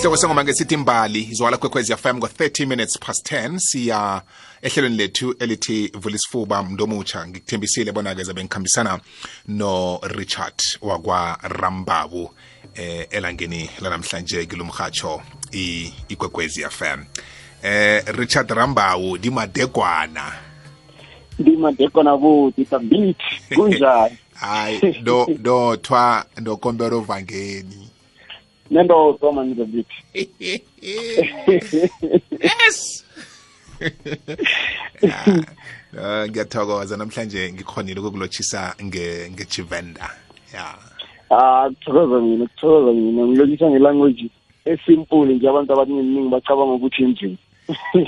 isihloko sengoma ngesithi imbali izwala kwekwezi fm ngo-30 minutes past 10 siya ehlelweni lethu elithi vula isifuba mntu omutsha ngikuthembisile bona-ke zabe ngikhambisana no-richard wakwarambabu eh elangeni lanamhlanje kilo mhatsho ikwekwezi fm eh richard rambawu dimadegwana. Ndimadegwana buti sabit kunjani? Hayi do do thwa ndokombera uvangeni nendodwa mani sabit yes. Ah, ngiyathokoza. Namhlanje ngikhonile ukukulotshisa nge ngechivenda ya. Ah kuthokoza mina kuthokoza mina. Ngilokisha ngelanguage esimple nje abantu abaningi bacabanga ukuthi inzima.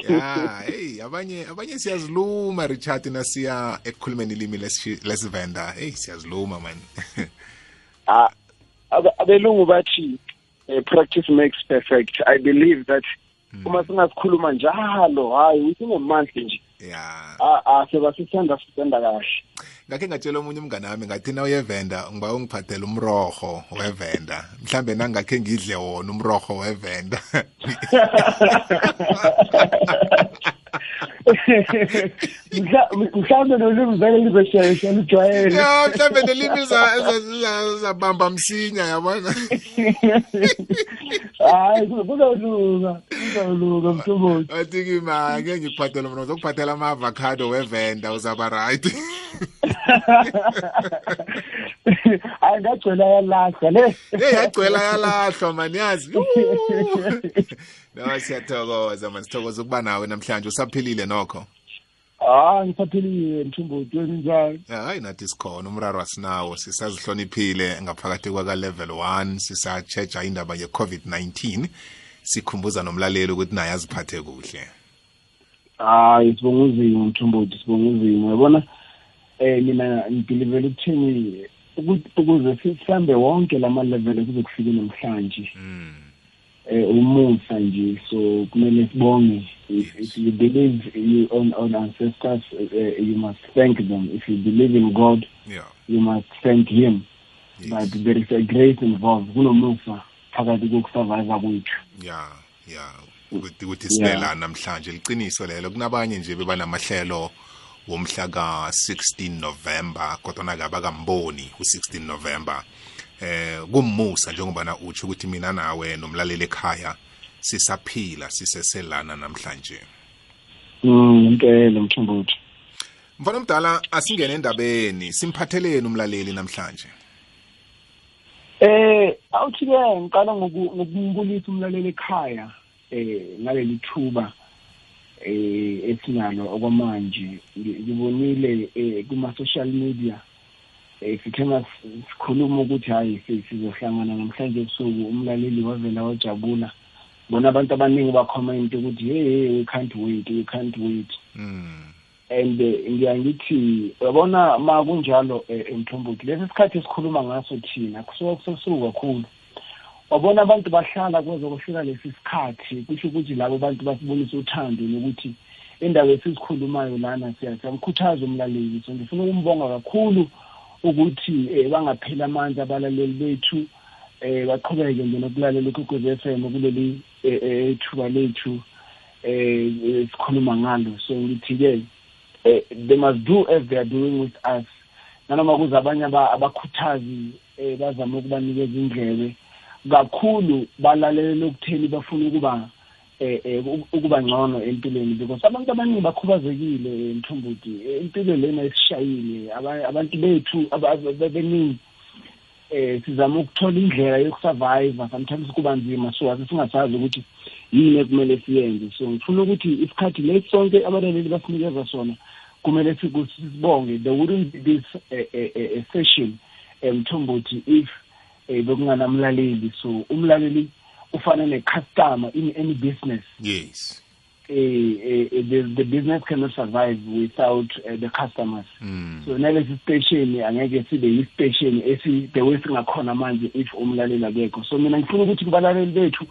Ya hey abanye abanye siyaziluma richard nasiya ekukhulumeni ilimi lesi- lesivenda. Hey siyaziluma man. Ah, abe- abelungu bathi eh, practice makes perfect. I believe that uma singasikhuluma njalo hayi within a month nje ya seba sisenda kahle. Ngakhe ngatshela omunye umngane wami ngathi na uyevenda ngiba ungiphathela umroho wevenda. Mhlambe nangakhe ngidle wona umroho wevenda. mhlawumbe nolimi vele lizoshesha lujwayele ya mhlambe nelimi za- za- za- zabamba msinya yabona? Hayi kuzoluka kuzoluka mhlobothi athi kimi ake ngikuphathela mna uzokuphathela ama-avocado wevenda uzaba right. hayi ngagcwela yalahla le. Hey yagcwela yalahlwa mani yazi. No siyathokoza mani sithokoza ukuba nawe namhlanje. Usaphilile nokho? Hayi ngisaphilile mthombothi wena njani Ya, hayi nathi sikhona umraro asinawo. Sisazihloniphile ngaphakathi kwaka-level 1 sisatsheja indaba ye-covid-19 sikhumbuza nomlaleli ukuthi naye aziphathe kuhle. Hayi sibonga uzimo mthombothi sibonga uzimo yabona eh mina ngidilivele ukuthini ukuthi ukuze sihambe wonke lama-level kuze kufike namhlanje. Mm. eh umusa nje so kumele sibonge. If, if you believe you on, on ancestors uh, you must thank them. If you believe in god yeah. you must thank him. Yes. but there is a grace involved. Kunomusa phakathi kokusurvive kwethu. Ya ya ukuthi ukuthi sibela namhlanje. Liqiniso lelo. Kunabanye nje bebanamahlelo womhla ka-16 november kodwa ke abakamboni u-16 november. Eh kummusa njengobana utsho ukuthi mina nawe nomlaleli ekhaya sisaphila siseselana namhlanje. Mm impela mthombothi mfana omdala asingene endabeni simphatheleni umlaleli namhlanje. Eh awuthi ke ngiqala ngoku- ngokumbulisa umlaleli ekhaya eh ngaleli thuba. Eh esinalo okwamanje. Ngi- ngibonile eh kuma social media eh sithe mas- sikhuluma ukuthi hayi si- sizohlangana namhlanje ebusuku umlaleli wavela wajabula. Bona abantu abaningi bacomment ukuthi hey hey we can't wait we can't wait. Mm. and eh, ngiyangithi yabona ma kunjalo eh, mthombothi lesi sikhathi esikhuluma ngaso thina kusuka kusebusuku kakhulu. Wabona abantu bahlala kwaze kufika lesi sikhathi kusho ukuthi labo bantu basibonisa uthando nokuthi indaba esizikhulumayo lana siya- siyamkhuthaza umlaleli. So ngifuna ukumbonga kakhulu ukuthi eh, bangapheli amandla abalaleli bethu eh baqhubeke nje nokulalela ukugwez FM kuleli eh, eh, thuba lethu eh eh, sikhuluma ngalo. So ngithi ke eh, they must do as they are doing with us. Nanoma kuze abanye aba- abakhuthazi eh, bazame ukubanikeza indlebe kakhulu balalelele ukutheni bafuna ukuba eh eh, ukuba ngcono empilweni because abantu abaningi bakhubazekile mthumbuti mthombothi. Eh, impilo lena esishayile abantu bethu beningi eh sizama ukuthola indlela yokusurvive sometimes kuba nzima so ase singasazi ukuthi yini ekumele siyenze. So ngifuna ukuthi isikhathi lesi sonke abalaleli basinikeza sona kumele sibonge. There wouldn't be this eh, eh, eh, session emthombothi if eh, bekunganamlaleli so umlaleli ufana ne-customer in any business. Yes. Eh, eh, eh, the, the business cannot survive without uh, the customers. Mm. so nalesi station angeke sibe yi-station esi the way singakhona manje if umlaleli akekho. So mina ngifuna ukuthi kubalaleli bethu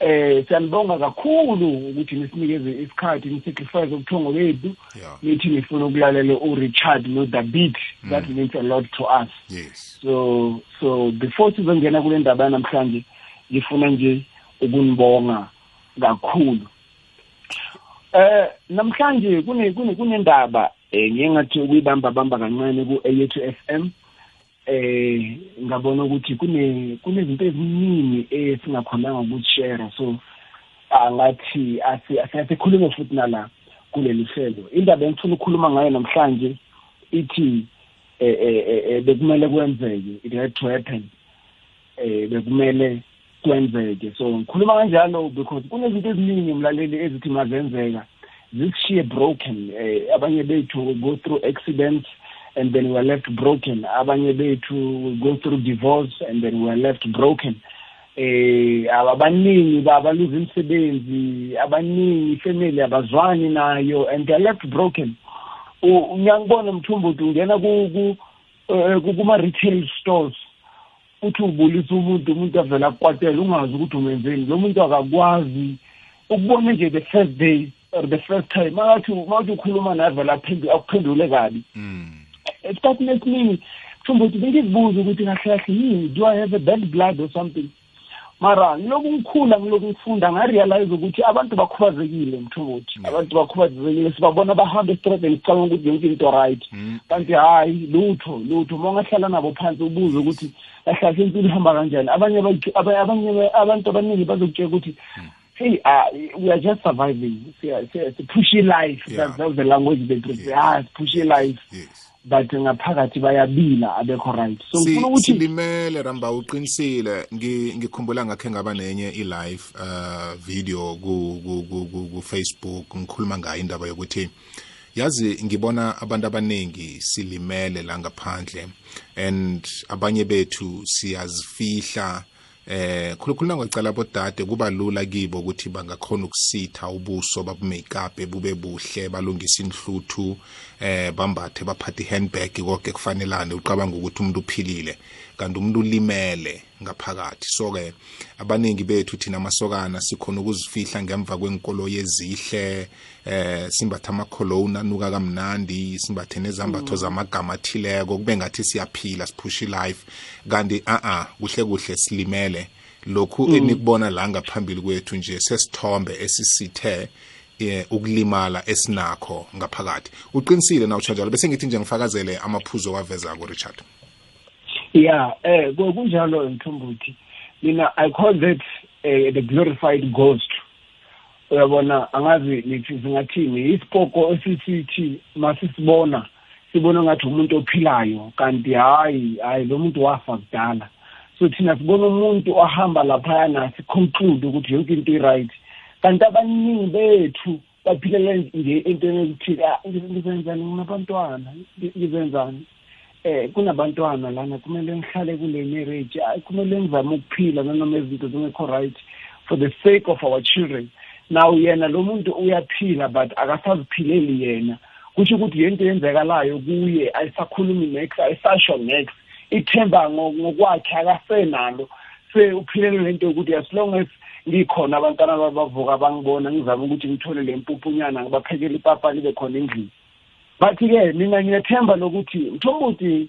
eh siyanibonga kakhulu ukuthi nisinikeze isikhathi nisacrifice ubuthongo bethu. Yeah. Nithi nifuna ukulalela u-richard no-the beat that means a lot to us. Yes. So so before sizongena kule ndaba yanamhlanje ngifuna nje ukunibonga kakhulu. Eh namhlanje kune kune kunendaba eh ngingathi ukuyibamba bamba kancane ku A2 FM eh ngabona ukuthi kune kunezinto eziningi esingakhonanga ukushare so angathi asikhulume futhi nala kuleli hlelo. Indaba engifuna ukukhuluma ngayo namhlanje ithi eh, eh, eh bekumele kwenzeke it had to happen eh bekumele kwenzeke. So ngikhuluma kanjalo because kunezinto eziningi mlaleli ezithi mazenzeka zisishiye broken eh, abanye bethu go through accidents and then we are left broken. Abanye bethu go through divorce and then we are left broken. Eh abaningi babaluza imisebenzi abaningi family abazwani nayo and they are left broken. Ngiyangibona mthumbuthi ungena ku eh, kuma retail stores uthi ubulisa umuntu umuntu avela akukwatela ungazi ukuthi umenzeni. Lo muntu akakwazi ukubona nje the first day or the first time makathi mawuthi ukhuluma naye vele akuphendule kabi. Mm. Esikhathini esiningi mhlawumbe ukuthi bengizibuza ukuthi kahle kahle yini? Do i have a bad blood or something? Mara ngiloku ngikhula ngiloku ngifunda ngarealize ukuthi abantu bakhubazekile mthobothi abantu bakhubazekile sibabona bahamba esitradeni sicabanga ukuthi yonke into right. Mm. kanti hayi lutho lutho. Uma ungahlala nabo phansi ubuze ukuthi kahlahle impilo ihamba kanjani? Abanye abanye abantu abaningi bazokutshela ukuthi mm. hey uh, we are just surviving. Sipush life. That's, that's the language they prefer yes. ah push life. Yes. But ngaphakathi bayabila abekho right so ngifuna ukuthi silimele ramba uqinisile. Ngikhumbula ngakhe ngaba nenye i-live uh video ku ku ku ku Facebook. Ngikhuluma ngayo indaba yokuthi yazi ngibona abantu abaningi silimele la ngaphandle and abanye bethu siyazifihla. Eh khulukhulu ngicala bodade kuba lula kibo ukuthi bangakhona ukusitha ubuso babumakeup bube buhle balungisa inhluthu eh bambathe baphathe handbag konke kufanelane. Uqabanga ukuthi umuntu uphilile. Kanti umuntu ulimele ngaphakathi. So ke abaningi bethu thina amasokana sikhona ukuzifihla ngemva kwenkolo yezihle eh simbatha amakholona anuka kamnandi simbathe nezambatho mm. zamagama athileko kube ngathi siyaphila siphusha life kanti a a kuhle kuhle silimele. Lokhu mm. enikubona la ngaphambili kwethu nje sesithombe esisithe eh ukulimala esinakho ngaphakathi. Uqinisile na utshanjalo bese ngithi nje ngifakazele amaphuzo waveza ko Richard. Yeah eh kunjalo mthumbuthi mina i call that uh, the glorified ghost. Uyabona angazi nithi singathini. Isipoko esisithi masisibona sibona ngathi umuntu ophilayo kanti hayi hayi lo muntu wafa kudala. So thina sibona umuntu ohamba laphayana siconclude ukuthi yonke into i-right. Kanti abaningi bethu baphilele nje entweni yokuthi ah, ngizenzani nginabantwana ngizenzani? Eh kunabantwana lana kumele ngihlale kule marriage kumele ngizame ukuphila nanoma izinto zingekho right for the sake of our children. Now yena lo muntu uyaphila but akasaziphileli yena. Kusho ukuthi yento yenzekalayo kuye ayisakhulumi next ayisasho next. Ithemba ngokwakhe akasenalo se uphilele lento yokuthi as long as ngikhona abantwana babavuka bangibona ngizame ukuthi ngithole le mpupunyana ngibaphekele ipapa libe khona endlini. Bathi-ke mina ngiyethemba lokuthi mthombothi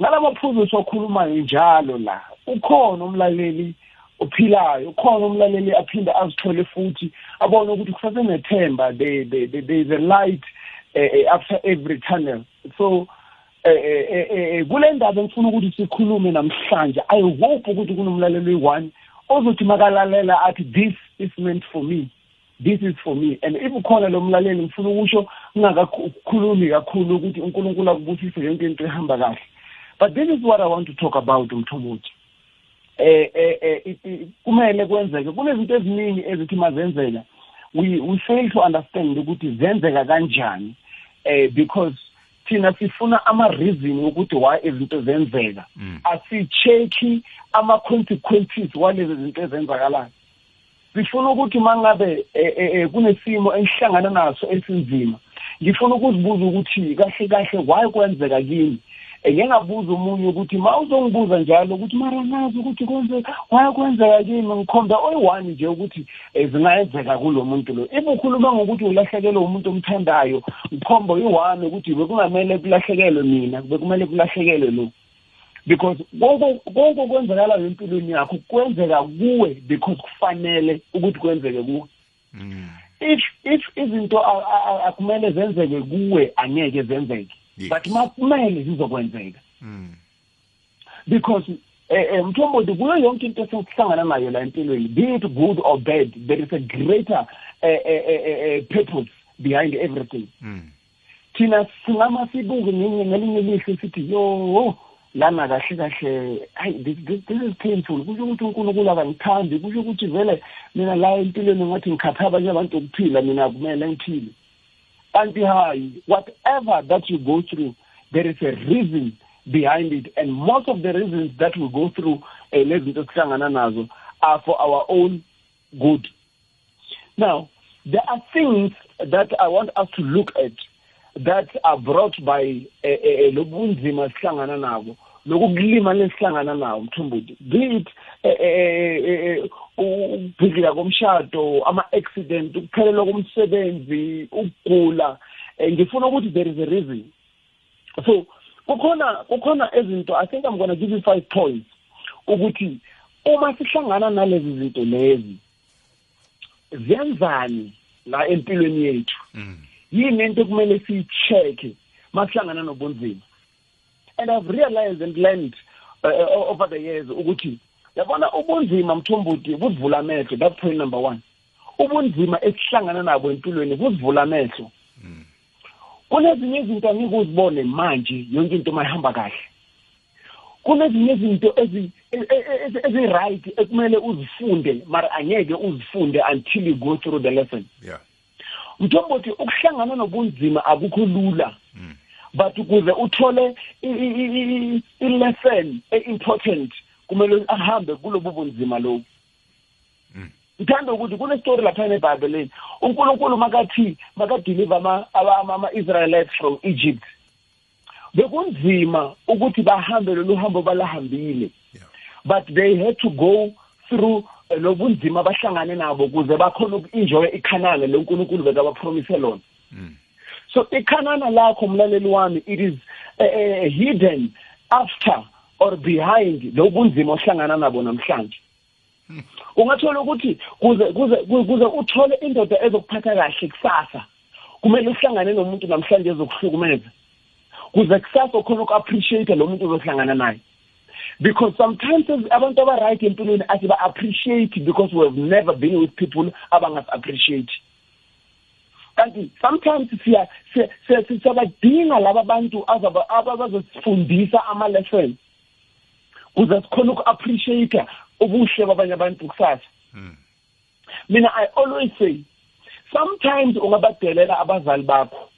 ngalamaphuzu sokhulumayo njalo la ukhona umlaleli ophilayo ukhona umlaleli aphinde azithole futhi abone ukuthi kusasenethemba there is a light uh, after every tunnel. So eh kule ndaba engifuna ukuthi sikhulume namhlanje i hope ukuthi kunomlaleli oyi-one ozothi makalalela athi this is meant for me. This is for me. And if ukhona lo mlaleli ngifuna ukusho ngingakakhulumi kakhulu ukuthi unkulunkulu akubusise yonke into ehamba kahle. But this is what i want to talk about umthobothi eh eh kumele kwenzeke. Kunezinto eziningi ezithi mazenzeka we we fail to understand ukuthi zenzeka kanjani eh because thina sifuna ama-reason ukuthi why izinto zenzeka. Mm. asi-check-i ama-consequences walezi zinto ezenzakalayo. Sifuna ukuthi mangabe e, e, e, kunesimo engihlangana naso esinzima ngifuna ukuzibuza ukuthi kahle kahle why kwenzeka kimi ngingabuza omunye ukuthi ma uzongibuza njalo ukuthi mara nazi ukuthi kwenzeka why kwenzeka kimi ngikhomba oyi-one nje ukuthi zingayenzeka kulo muntu lo. If ukhuluma ngokuthi ulahlekelwe umuntu omthandayo ngikhomba oyi-one ukuthi bekungamele kulahlekelwe mina bekumele kulahlekelwe lo. Because konke konke okwenzakalayo empilweni yakho kwenzeka kuwe because kufanele ukuthi kwenzeke kuwe Mm. if if izinto a- a- a- akumele zenzeke kuwe angeke zenzeke Yes. but makumele zizokwenzeka Mm. because eh, eh, mthombothi kuyo yonke into esihlangana nayo la empilweni be it good or bad there is a greater eh, eh, eh, eh, purpose behind everything Mm. thina singama sibuke ngelinye ngelinye ilihlo sithi yo lana kahle kahle hayi this, this, is painful. Kusho ukuthi unkulunkulu akangithandi kusho ukuthi vele mina la empilweni ngathi ngikhatha abanye abantu ukuphila mina kumele ngiphile. Kanti hayi whatever that you go through there is a reason behind it. And most of the reasons that we go through eh, lezi zinto esihlangana nazo are for our own good. Now there are things that i want us to look at that are brought by eh, eh, eh, lobunzima sihlangana nabo lokukulima lesihlangana nawo mthumbuti be it eh, eh, eh, ukubhidlika komshado ama-accident ukuphelelwa komsebenzi ukugula eh, ngifuna ukuthi there is a reason. So kukhona kukhona izinto i think i'm to give you five points ukuthi uma sihlangana nalezi zinto lezi ziyenzani la empilweni yethu? Mm. yini into kumele siyi-check masihlangana nobunzima? And i've realized and learned uh, over the years ukuthi yabona ubunzima mthombothi busivula amehlo that's point number one. Ubunzima esihlangana nabo empilweni busivula amehlo. Kunezinye izinto angeke uzibone manje yonke into mayihamba kahle. Kunezinye izinto ezi- ezi- ezi-right ekumele uzifunde mara angeke uzifunde until you go through the lesson. Yeah. mthombothi ukuhlangana nobunzima akukho lula. Mm. But ukuze uthole i- i- i- i- i-lesson e-important kumele ahambe kulobu bunzima lobu Mm. ngithanda ukuthi kunestori laphana ebhayibheleni unkulunkulu makathi makadeliver ama- ama- ama- ama-israelites from egypt bekunzima ukuthi bahambe lolu hambo balahambile Yeah. but they had to go through eh, lobunzima bahlangane nabo ukuze bakhona uku-enjoy ikhanana lenkulunkulu bekabapromise lona Mm. So ikhanana lakho mlaleli wami it is uh, uh, hidden after or behind lobunzima ohlangana nabo namhlanje. Ungathola ukuthi kuze kuze kuze uthole indoda ezokuphatha kahle kusasa kumele uhlangane nomuntu namhlanje ezokuhlukumeza. Kuze kusasa ukhona uku-appreciate lo muntu ozohlangana naye. Because sometimes as- abantu aba-right empilweni athi ba-appreciate because we have never been with people abangasi-appreciate. Kanti sometimes siya siya- siya- siya- siyabadinga laba bantu azaba- abazosifundisa ama-lesson kuze sikhona uku-appreciate ubuhle babanye abantu kusasa. Mm. mina i always say sometimes ungabadelela abazali bakho.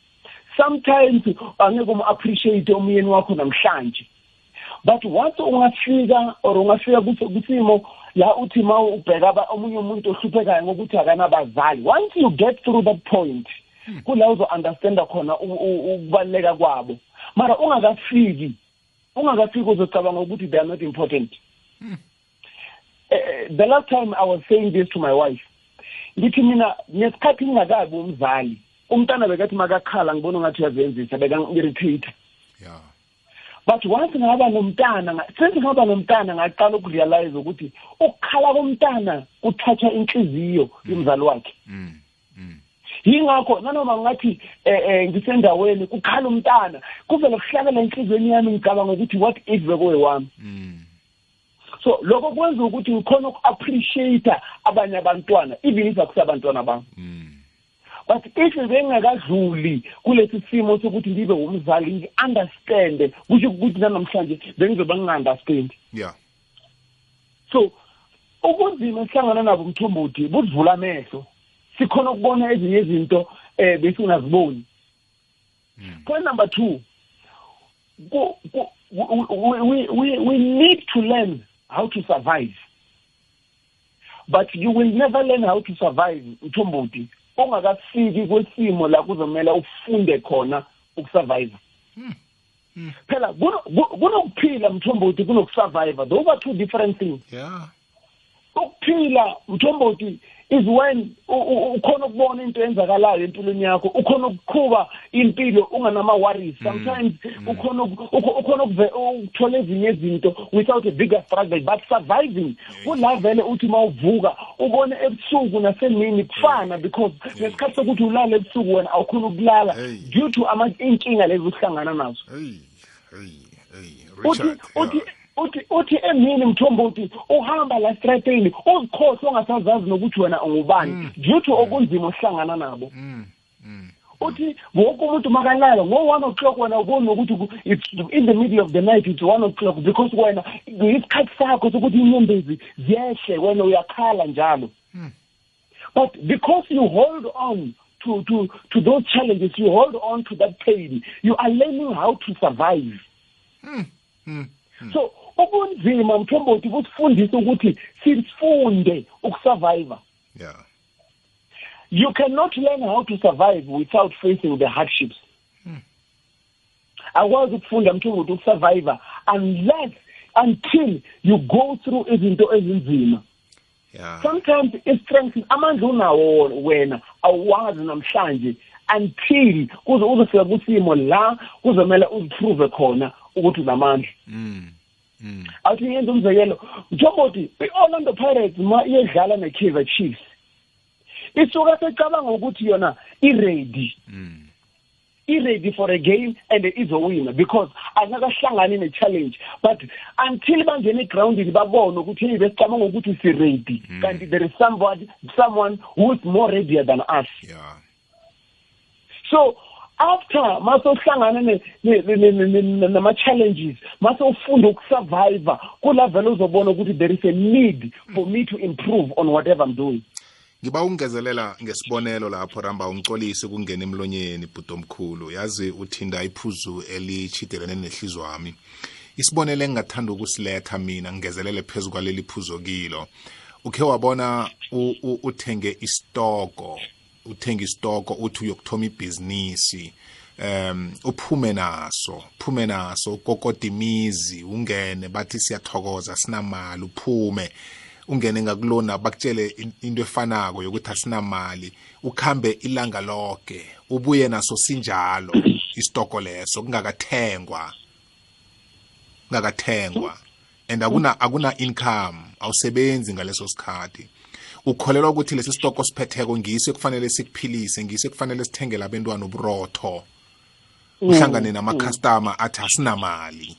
Sometimes angeke umu-appreciate umyeni wakho namhlanje. But once ungafika or ungafika kuso- kusimo la uthi ma ubheka aba- omunye umuntu ohluphekayo ngokuthi akanabazali. Once you get through that point kula uzo-understanda khona u- u- ukubaluleka kwabo. Mara ungakafiki ungakafiki uzocabanga ukuthi they are not important. Eh, the last time I was saying this to my wife ngithi mina ngesikhathi ngingakabi umzali umntana bekathi makakhala ngibona ungathi uyazenzisa bekangi-irritator Yeah. But once ngaba nomntana nga- since ngaba nomntana ngaqala ukurealize ukuthi ukukhala komntana kuthatha inhliziyo yomzali wakhe Mm. Mm. yingakho nanoma ngathi eh eh ngisendaweni kukhala umntana kuvele kuhlakela enhlizweni yami ngicabanga ukuthi what if bekuwe wami Mm. so lokho kwenza ukuthi ngikhona uku-appreciate abanye abantwana even if akusabantwana bami Mm. But if bengakadluli kulesi simo sokuthi ngibe umzali ngi-understande kusho ukuthi nanamhlanje bengizobe nginga-understand Yeah. so ubunzima esihlangana nabo mthombothi busivula amehlo. Sikhona ukubona ezinye izinto um besingaziboni Mm. point number two ku- ku- we, we, we, we need to learn how to survive. But you will never learn how to survive mthombothi ungakafiki kwesimo la kuzomela ufunde khona ukusurvive. Phela kuno- ku- kunokuphila mthombothi kunokusurvive. Those are two different things. Yeah. Ukuphila mthombothi is when u- u- ukhona ukubona into eyenzakalayo empilweni yakho ukhona ukuqhuba impilo unganama worries sometimes ukhona uku- ukho- ukhona ukuve- ukuthola ezinye izinto without a bigger struggle but surviving. Kula vele uthi mawuvuka ubone ebusuku nasemini kufana because ngesikhathi sokuthi ulala ebusuku wena awukhona ukulala Hey. due to ama inkinga lezi uhlangana nazo. Hey. Hey. Hey uthi richard uthi yeah. Uthi uthi emini mthombothi uhamba la strateni uzikhohle ongasazazi nokuthi wena ungubani. Due to okunzima ohlangana nabo. Mm, mm. uthi wonke umuntu makalala ngo-one o'clock wena ku- it's in the middle of the night it's one o'clock because wena isikhathi sakho sokuthi inyembezi ziyehle wena uyakhala njalo. But because you hold on to, to, to those challenges you hold on to that pain you are learning how to survive. Mm. so ubunzima mthombothi kusifundisa ukuthi sifunde ukusurvive. Yeah. You cannot learn how to survive without facing the hardships. Akwazi ukufunda mthombothi ukusurvive unless until you go through izinto ezinzima. Yeah. Sometimes i-strength amandla unawo wena awazi namhlanje until kuze uzofika kusimo la kuzomela uziprove khona ukuthi unamandla. Mm awuthi ngenza umzekelo njengokuthi i-orlando pirates ma iyedlala ne-kaizer chiefs isuka secabanga ukuthi yona i-ready. Mm. I-ready for a game and izowina because angakahlangani ne-challenge but until bangena egrawundini babone ukuthi hey besicabanga ukuthi si-ready. Kanti there is somebody, someone who is more readier than us. Yeah. So after masohlangana ne- ne- ne- ne- ne- ne- nama-challenges masowufunda ukusurvive kula vele uzobona ukuthi there is a need for me to improve on whatever i'm doing. Ngiba ungezelela ngesibonelo lapho ramba umcolisi kungena emlonyeni bhudo omkhulu yazi uthinda iphuzu elichidelene nehlizwa wami isibonelo engingathanda ukusiletha mina ngingezelele phezu kwaleli phuzo kilo. Ukhe wabona u- u- uthenge istoko. Uthenge istoko uthi uyokuthoma ibhizinisi um uphume naso phume naso ukokoda imizi ungene bathi siyathokoza sinamali uphume. Ungene ngakulona bakutshele in- into efanako yokuthi asinamali ukhambe ilanga lonke ubuye naso sinjalo istoko leso kungakathengwa. Kungakathengwa. And akuna akuna income awusebenzi ngaleso sikhathi. Ukholelwa ukuthi lesi sitoko siphetheko ngiso ekufanele sikuphilise ngiso ekufanele sithengele abantwana uburotho. Uhlangane nama-customer athi asinamali.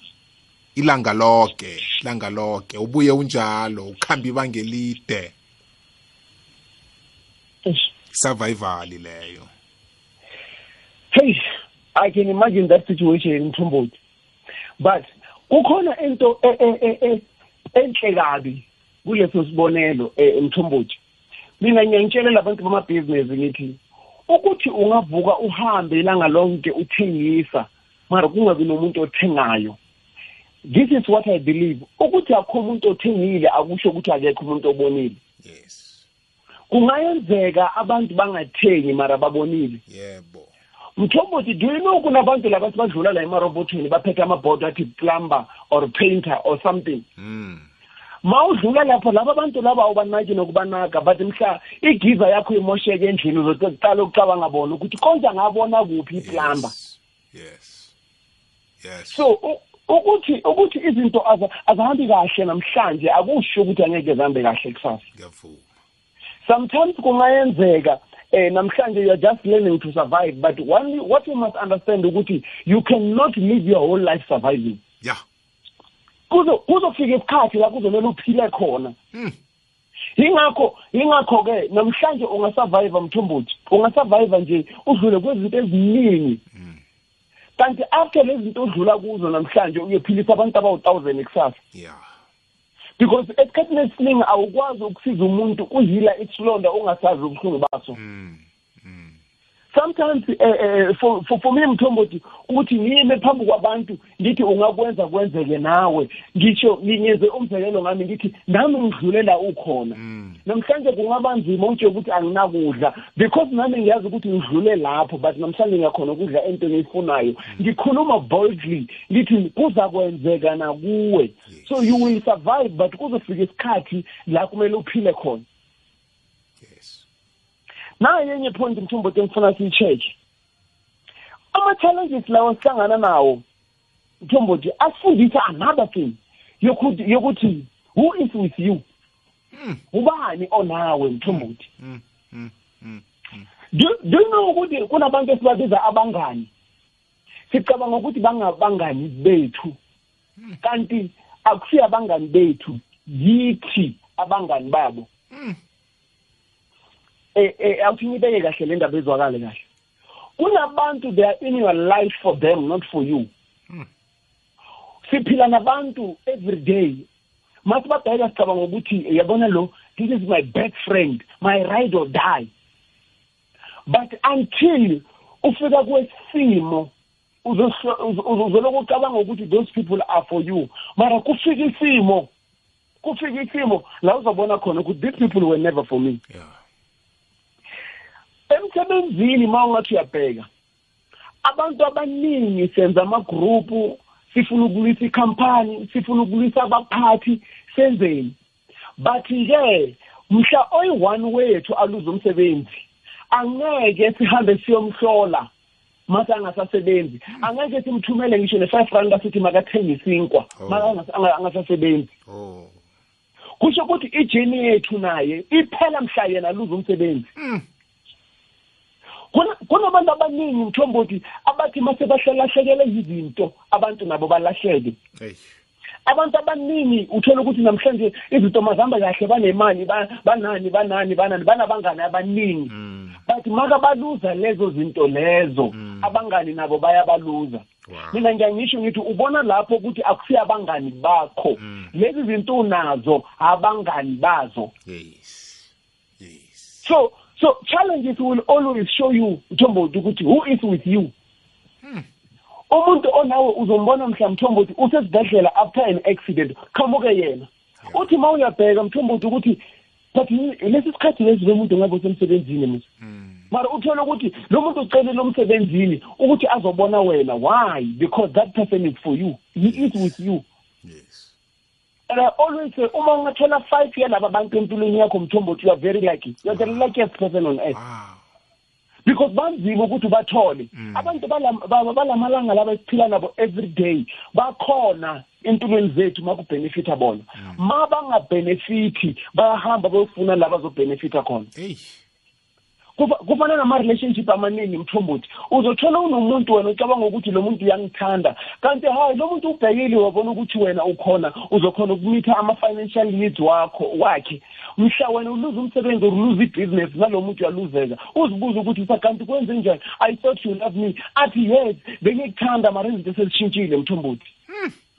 Ilanga lonke ilanga lonke ubuye unjalo ukhamba ibanga elide. Survival leyo. Hey i can imagine that situation mthombothi. But kukhona into e- e- e- enhle kabi. Kuleso sibonelo eh, mthombothi. Mina ngiyangitshelela abantu bamabhizinisi ngithi ukuthi ungavuka uhambe ilanga lonke uthengisa mara kungabi nomuntu othengayo. This is what i believe. Ukuthi akho umuntu othengile akusho ukuthi akekho umuntu obonile. Yes. Kungayenzeka abantu bangathengi mara babonile. Yebo. Mthombothi do you know kunabantu labathi badlula la emarobotweni baphethe amabhodo athi plumber or painter or something? Mm ma udlula lapho laba bantu laba awubanaki nokubanaka but mhla igiza yakho imosheke endlini uzoqala ukucabanga bona ukuthi konje angabona kuphi iplumber. Yes. Yes. Yes so u- ukuthi ukuthi izinto aza- azihambi kahle namhlanje akusho ukuthi angeke zihambe kahle kusasa. Ngiyavuma. Sometimes kungayenzeka eh namhlanje you are just learning to survive but one what you must understand ukuthi you cannot live your whole life surviving. Yeah. Kuzo kuzofika isikhathi la kuzomela uphile khona. Mm. ingakho ingakho ke namhlanje ungasurvive mthombothi ungasurvive nje udlule kwezinto eziningi. Kanti after lezi zinto odlula kuzo namhlanje uyophilisa abantu abawu-thousand kusasa yeah. Because esikhathini esiningi awukwazi ukusiza umuntu uhila isilonda ungasazi ubuhlungu baso. Mm mm sometimes eh, eh, for, for, for me mthombothi ukuthi ngime phambi kwabantu ngithi ungakwenza kwenzeke nawe. Ngisho nginyenze umzekelo ngami ngithi nami ngidlulela ukhona. Mm. namhlanje kungaba nzima utshela ukuthi anginakudla. Because nami ngiyazi ukuthi ngidlule lapho but namhlanje ngiyakhona ukudla into engiyifunayo ngikhuluma boldly ngithi kuza kwenzeka nakuwe so you will survive but kuzofika isikhathi la kumele uphile khona. yes nayo enye point mthombothi engifuna siyi-check-e ama-challenges lawo sihlangana nawo mthombothi asifundisa another thing yokuthi yokuthi who is with you? Ubani onawe mthombothi Mm, mm, mm. do you know ukuthi kunabantu esibabiza abangani? Sicabanga ukuthi bangabangani bethu. Kanti akusiyo abangani bethu yithi abangani babo. Eh eh awuthi ngibeke kahle le ndaba ezwakale kahle. Kunabantu they are in your life for them not for you. Mm. siphila nabantu every day. Masibabheka sicabanga ukuthi yabona lo this is my best friend my ride or die. But until ufika kwesimo uzoloku ucabanga ukuthi those people are for you. Mara kufika isimo kufika isimo la uzobona khona ukuthi these people were never for me. Yeah. Emsebenzini ma ungathi uyabheka abantu abaningi senza amagrupu sifuna ukulwisa ikhampani sifuna ukulwisa abaphathi senzeni. Bathi-ke mhla oyi-one wethu aluze umsebenzi angeke sihambe siyomhlola mase angasasebenzi. Angeke simthumele ngisho ne-five rand asithi makathenge isinkwa Oh. angasasebenzi. Oh. Kusho ukuthi ijeni yethu naye iphela mhla yena aluze umsebenzi. Mm. Kuna- kunabantu abaningi mthombothi abathi mase bahlelahlekelwe yizinto abantu nabo balahleke. Hey abantu abaningi uthola ukuthi namhlanje izinto mazihamba kahle banemali ba- banani banani banani banabangani abaningi. Mm. But maka baluza lezo zinto lezo Mm. abangani nabo bayabaluza. Wow mina ngiyangisho ngithi ubona lapho ukuthi akusiyo abangani bakho. Mm. lezi zinto unazo abangani bazo. Yes. Yes. So so challenges will always show you mthombothi ukuthi who is with you. Hmm. umuntu onawe uzombona mhla mthombothi usesibhedlela after an accident. Qhamuke yena. Uthi ma uyabheka mthombothi ukuthi but lesi sikhathi lesi lo muntu ngabe usemsebenzini musa mm mara uthole ukuthi lo muntu ucelele umsebenzini ukuthi azobona wena. Why? Because that person is for you. He is with you. yes and I always say uma ungathola five yalaba bantu empilweni yakho mthombothi you are very lucky. You are the luckiest person on earth. Wow. Because banzima ukuthi bathole. Mm. abantu balam- ba- balamalanga laba esiphila nabo every day bakhona empilweni zethu makubhenefitha bona. Ma bangabhenefithi bayahamba bayofuna la bazobhenefitha khona. Hey Kufa- kufana nama-relationship amaningi mthombothi. Uzothola unomuntu wena ucabanga ukuthi lo muntu uyangithanda. Kanti hayi lo muntu ubhekile wabona ukuthi wena ukhona uzokhona ukumitha ama-financial needs wakho wakhe. Mhla wena uluze umsebenzi or uluze ibhizinesi nalo muntu uyaluzeka. Uzibuze ukuthi sa kanti kwenze njani? I thought you love me. Athi yes bengikuthanda mara izinto sezishintshile mthombothi.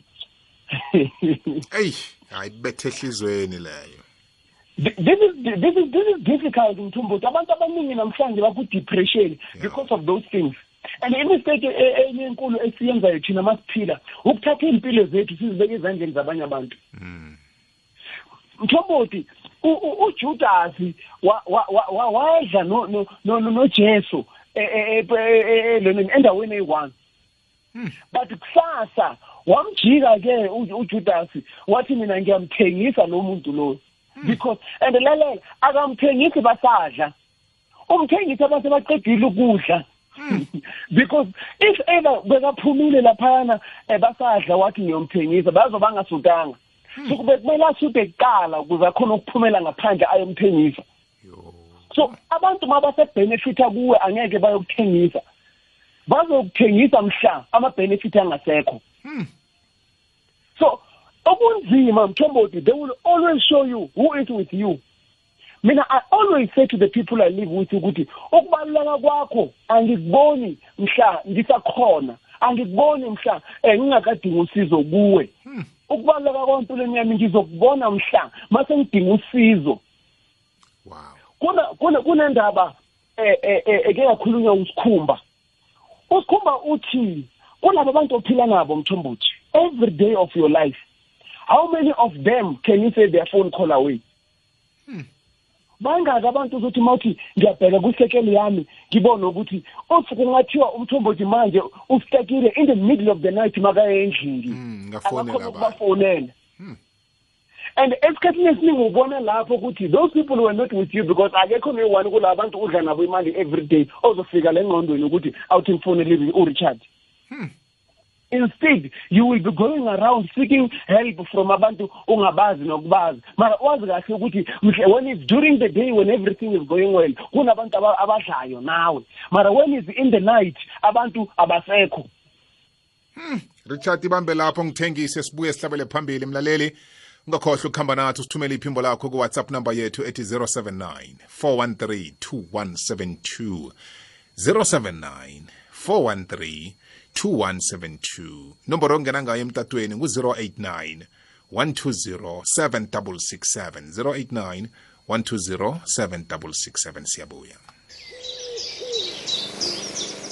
Hey hayi bethe ehlizweni leyo. This is this is this is difficult mthombothi abantu abaningi namhlanje baku-depression because of those things. And imistake e- enye enkulu esiyenzayo thina masiphila ukuthatha iy'mpilo zethu sizibeke ezandleni zabanye abantu. Mthombothi ujudasi wa- wa- wa- wa- wadla no- no- no- no- nojesu endaweni eyi-one. But kusasa wamjika-ke ujudasi wathi mina ngiyamthengisa lo muntu lo. Because and lalela akamthengisi basadla. Umthengisi abase baqedile ukudla. Because if ever bekaphumile laphayana eh, basadla wathi ngiyomthengisa bazo bangasutanga so kube kumele asute kuqala ukuze akhona ukuphumela ngaphandle ayomthengisa yo. So abantu ma basebhenefitha kuwe angeke bayokuthengisa. Bazokuthengisa mhla ama-benefit angasekho. Hmm. so okunzima mthombothi they will always show you who is with you. Mina i always say to the people i live with ukuthi ukubaluleka kwakho angikuboni mhla ngisakhona angikuboni mhla um ngingakadingi usizo kuwe. Hmm. ukubaluleka kwempilweni yami ngizokubona mhla mase ngidinga usizo. Wow. Kunendaba eh eh eh, eke yakhulunywa usikhumba. usikhumba uthi kulabo abantu ophila nabo mthombothi every day of your life how many of them can you say their phone call away? Bangaki abantu ukuthi mawuthi ngiyabheka kwisekeli yami ngibone ukuthi uthi kungathiwa umthombothi manje ustekile in the middle of the night makaye endlini Mm, ngafonela akakhona abantu. ukubafonela Hmm. and esikhathini esiningi ubona lapho ukuthi those people were not with you because akekho noyi-one kula bantu udla nabo imali every day ozofika le ngqondweni ukuthi awuthi ngifonele urichard. Instead you will be going around seeking help from abantu ungabazi nokubazi. Mara wazi kahle ukuthi when it's during the day when everything is going well kunabantu abadlayo nawe. Mara when it's in the night abantu abasekho. Richard ibambe lapho ngithengise sibuye sihlabele phambili. Mlaleli ungakhohlwa ukuhamba nathi usithumele iphimbo lakho ku-whatsapp number yethu ethi 079 413 2172 079 413 2172 nomboro ongena ngayo emtatweni ngu-089 120 7667 089 120 7667 siyabuya.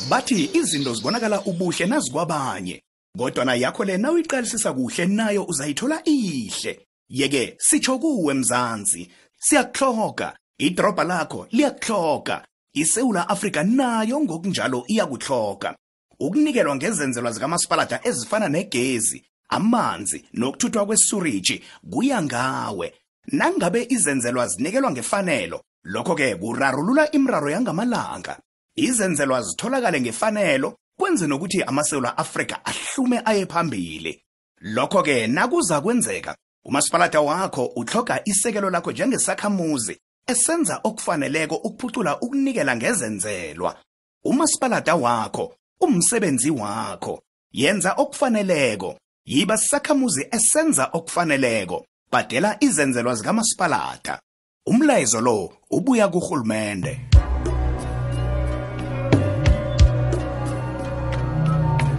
Bathi izinto zibonakala ubuhle nazikwabanye kodwa na yakho le uyiqalisisa kuhle nayo uzayithola ihle. Yeke sitsho kuwe mzansi siyakuhloga idrobha lakho liyakuhloga isewula afrika nayo ngokunjalo iyakuhloga ukunikelwa ngezenzelwa zikamasipalata ezifana negezi amanzi nokuthuthwa kwesuriji kuya ngawe. Nangabe izenzelwa zinikelwa ngefanelo lokho-ke kurarulula imraro yangamalanga. Izenzelwa zitholakale ngefanelo kwenze nokuthi amasewula afrika ahlume aye phambili. Lokho-ke nakuza kwenzeka umasipalata wakho utloga isekelo lakho njengesakhamuzi esenza okufaneleko ukuphucula ukunikela ngezenzelwa. Umasipalata wakho umsebenzi wakho. Yenza okufaneleko. Yiba sisakhamuzi esenza okufaneleko. Badela izenzelwa zikamasipalata. Umlayezo lo ubuya kurhulumende.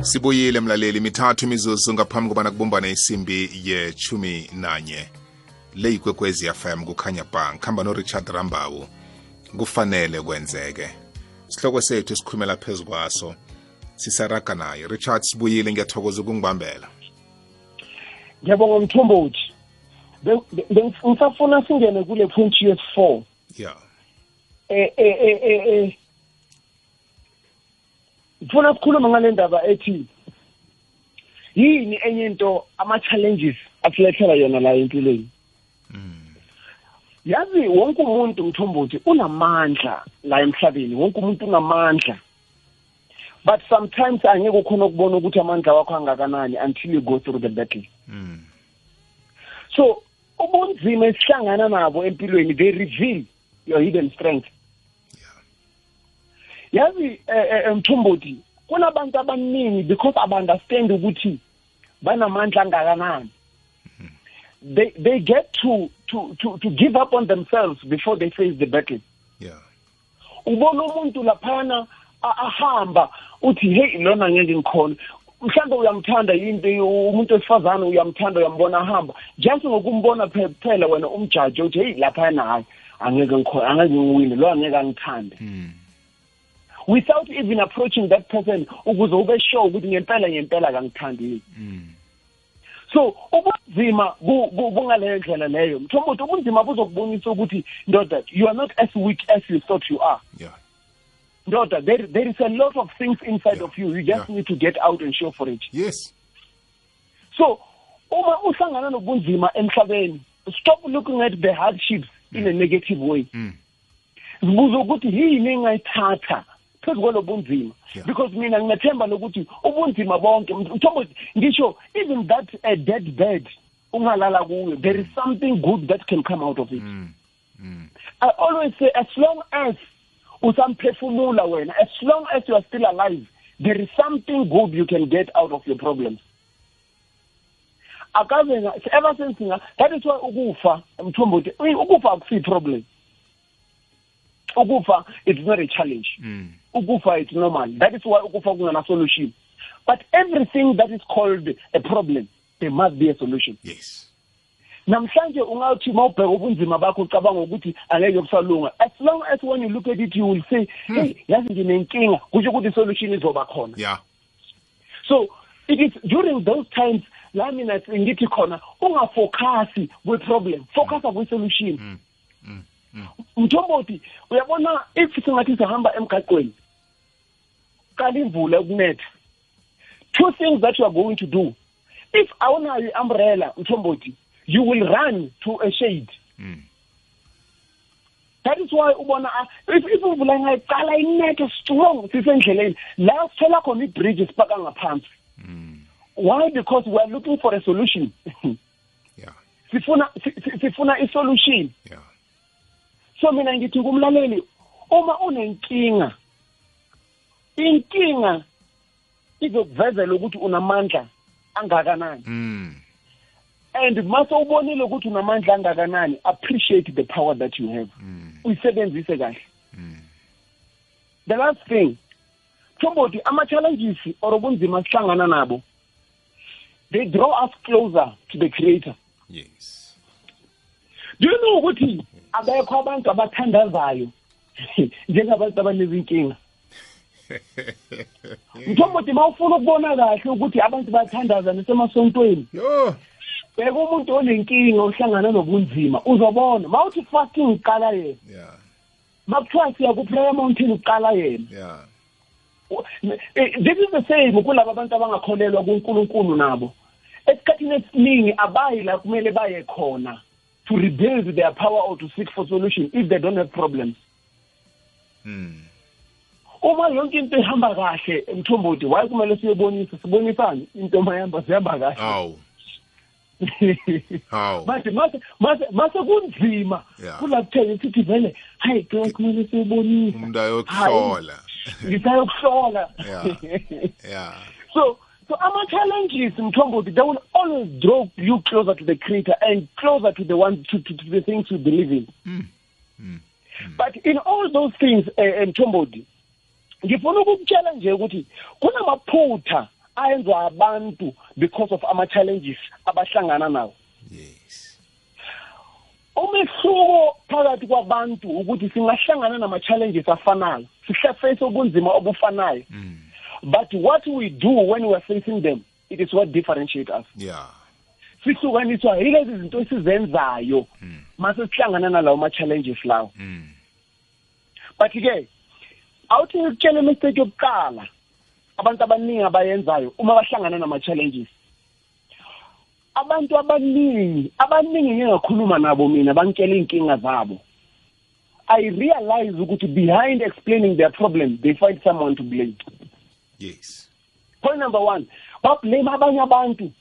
Sibuyile mlaleli. Mithathu imizuzu ngaphambi kobana kubumbane isimbi yechumi nanye le ikwekwezi fm kukhanya ba ngihamba norichard rambawu. Kufanele kwenzeke. Sihloko sethu sikhulumela phezu kwaso. Sisaraga naye. Richard sibuyile ngiyathokoza ukungibambela. Ngiyabonga mthombothi ngisafuna singene kule point yes4 yeah eh eh eh eh ngifuna sikhulume ngale ndaba ethi yini enye into ama-challenges asilethela yona la empilweni? Yazi wonke umuntu mthombothi unamandla la emhlabeni. Wonke umuntu unamandla. But sometimes angeke ukhona ukubona ukuthi amandla wakho angakanani until you go through the battle. Mm. so ubunzima esihlangana nabo empilweni they reveal your hidden strength. Yazi mthombothi kunabantu abaningi because abaunderstand ukuthi banamandla angakanani. They they get to to to to give up on themselves before they face the battle. Yeah. Ubona umuntu laphana ahamba uthi hey lona ngeke ngikhona mhlawumbe uyamthanda yinto umuntu wesifazane uyamthanda uyambona ahamba. Just ngokumbona phela wena umjaji uthi hey laphana hayi angeke ngikhona angeke ngiwine lo angeke angithande. Mm. without even approaching that person ukuze ube sure ukuthi ngempela ngempela kangithandi Mm. so ubunzima bungaleyo ndlela leyo. Mthombothi ubunzima buzokubonisa ukuthi ndoda you are not as weak as you thought you are. Yeah. Ndoda there, there is a lot of things inside Yeah. of you you just Yeah. need to get out and show for it yes so uma uhlangana nobunzima emhlabeni stop looking at the hardships in a negative way mm. zibuza ukuthi yini engayithatha phezu kwalobunzima Yeah. because mina nginathemba lokuthi ubunzima bonke mthombo ngisho even that a dead bed ungalala kuyo there is something good that can come out of it Mm. Mm. i always say as long as usamphefumula wena. As long as you are still alive there is something good you can get out of your problems. Akaze nga- ever since nga that is why ukufa mthombothi uyi- ukufa akusi problem. Ukufa it's not a challenge. Mm. ukufa it's normal. That is why ukufa kungana solution. But everything that is called a problem there must be a solution. Yes. Namhlanje ungathi mawubheka ubunzima bakho ucabanga ukuthi angeke kusalunga. As long as when you look at it you will say hey yazi nginenkinga kusho ukuthi isolution izoba khona. Yeah. So it is during those times la mina ngithi khona ungafocasi kwe-problem focusa kwi-solution. Mthombothi uyabona if singathi sihamba emgaqweni kala imvula yokunetha two things that you are going to do if awunayo i-umbrella mthombothi you will run to a shade Mm. that is why ubona if imvula ingaqala inethe strong sisendleleni la sithola khona ibridge sipaka ngaphansi Mm. why because we are looking for a solution Yeah. sifuna si- si- sifuna i-solution Yeah. so mina ngithi kumlaleli uma unenkinga inkinga izokuvezela ukuthi unamandla angakanani Mm. And mase ubonile ukuthi unamandla angakanani appreciate the power that you have Mm. uyisebenzise kahle Mm. the last thing thombothi ama-challenges or ubunzima sihlangana nabo they draw us closer to the creator Yes. do you know ukuthi abekho abantu abathandazayo njengabantu abanezinkinga mthombothi ma ufuna ukubona kahle ukuthi abantu bayathandaza nasemasontweni Yo. beka umuntu onenkinga ohlangana nobunzima uzobona ma uthi fasting uqala yena Yeah. ma kuthiwa siya ku-prayer mountain uqala yena. Eh, this is the same kulabo abantu abangakholelwa kuNkulunkulu nabo esikhathini esiningi abayi la kumele baye khona to rebuild their power or to seek for solution if they don't have problems Mm. uma yonke into ihamba kahle mthombothi waye kumele siyebonisa sibonisane into mayihamba zihamba kahle Aw. Aw. manje mase mase mase kunzima Yeah. kula kuthele sithi vele hayi ke kumele siyebonisa Umuntu ayokuhlola. ngisayokuhlola Yeah. Yeah. So, so our challenges in Mthombothi, they will always draw you closer to the creator and closer to the one to, to, to the things you believe in. Mm. Mm. But in all those things, uh, Mthombothi, ngifuna ukukutshela nje ukuthi kunamaphutha ayenziwa abantu because of ama challenges abahlangana nawo. Yes. umehluko phakathi kwabantu ukuthi singahlangana nama challenges afanayo sihlaface ubunzima obufanayo Mm. but what we do when we are facing them it is what differentiates us Yeah. sihlukaniswa yilezi zinto esizenzayo Mm. mase sihlangana nalawo ma-challenges lawo Mm. but-ke awuthi ngikutshela imistake yokuqala abantu abaningi abayenzayo uma bahlangana nama-challenges. Abantu abaningi abaningi ngingakhuluma nabo mina bangitshela iy'nkinga zabo. I realize ukuthi behind explaining their problem they find someone to blame. Yes. point number one bablame abanye abantu.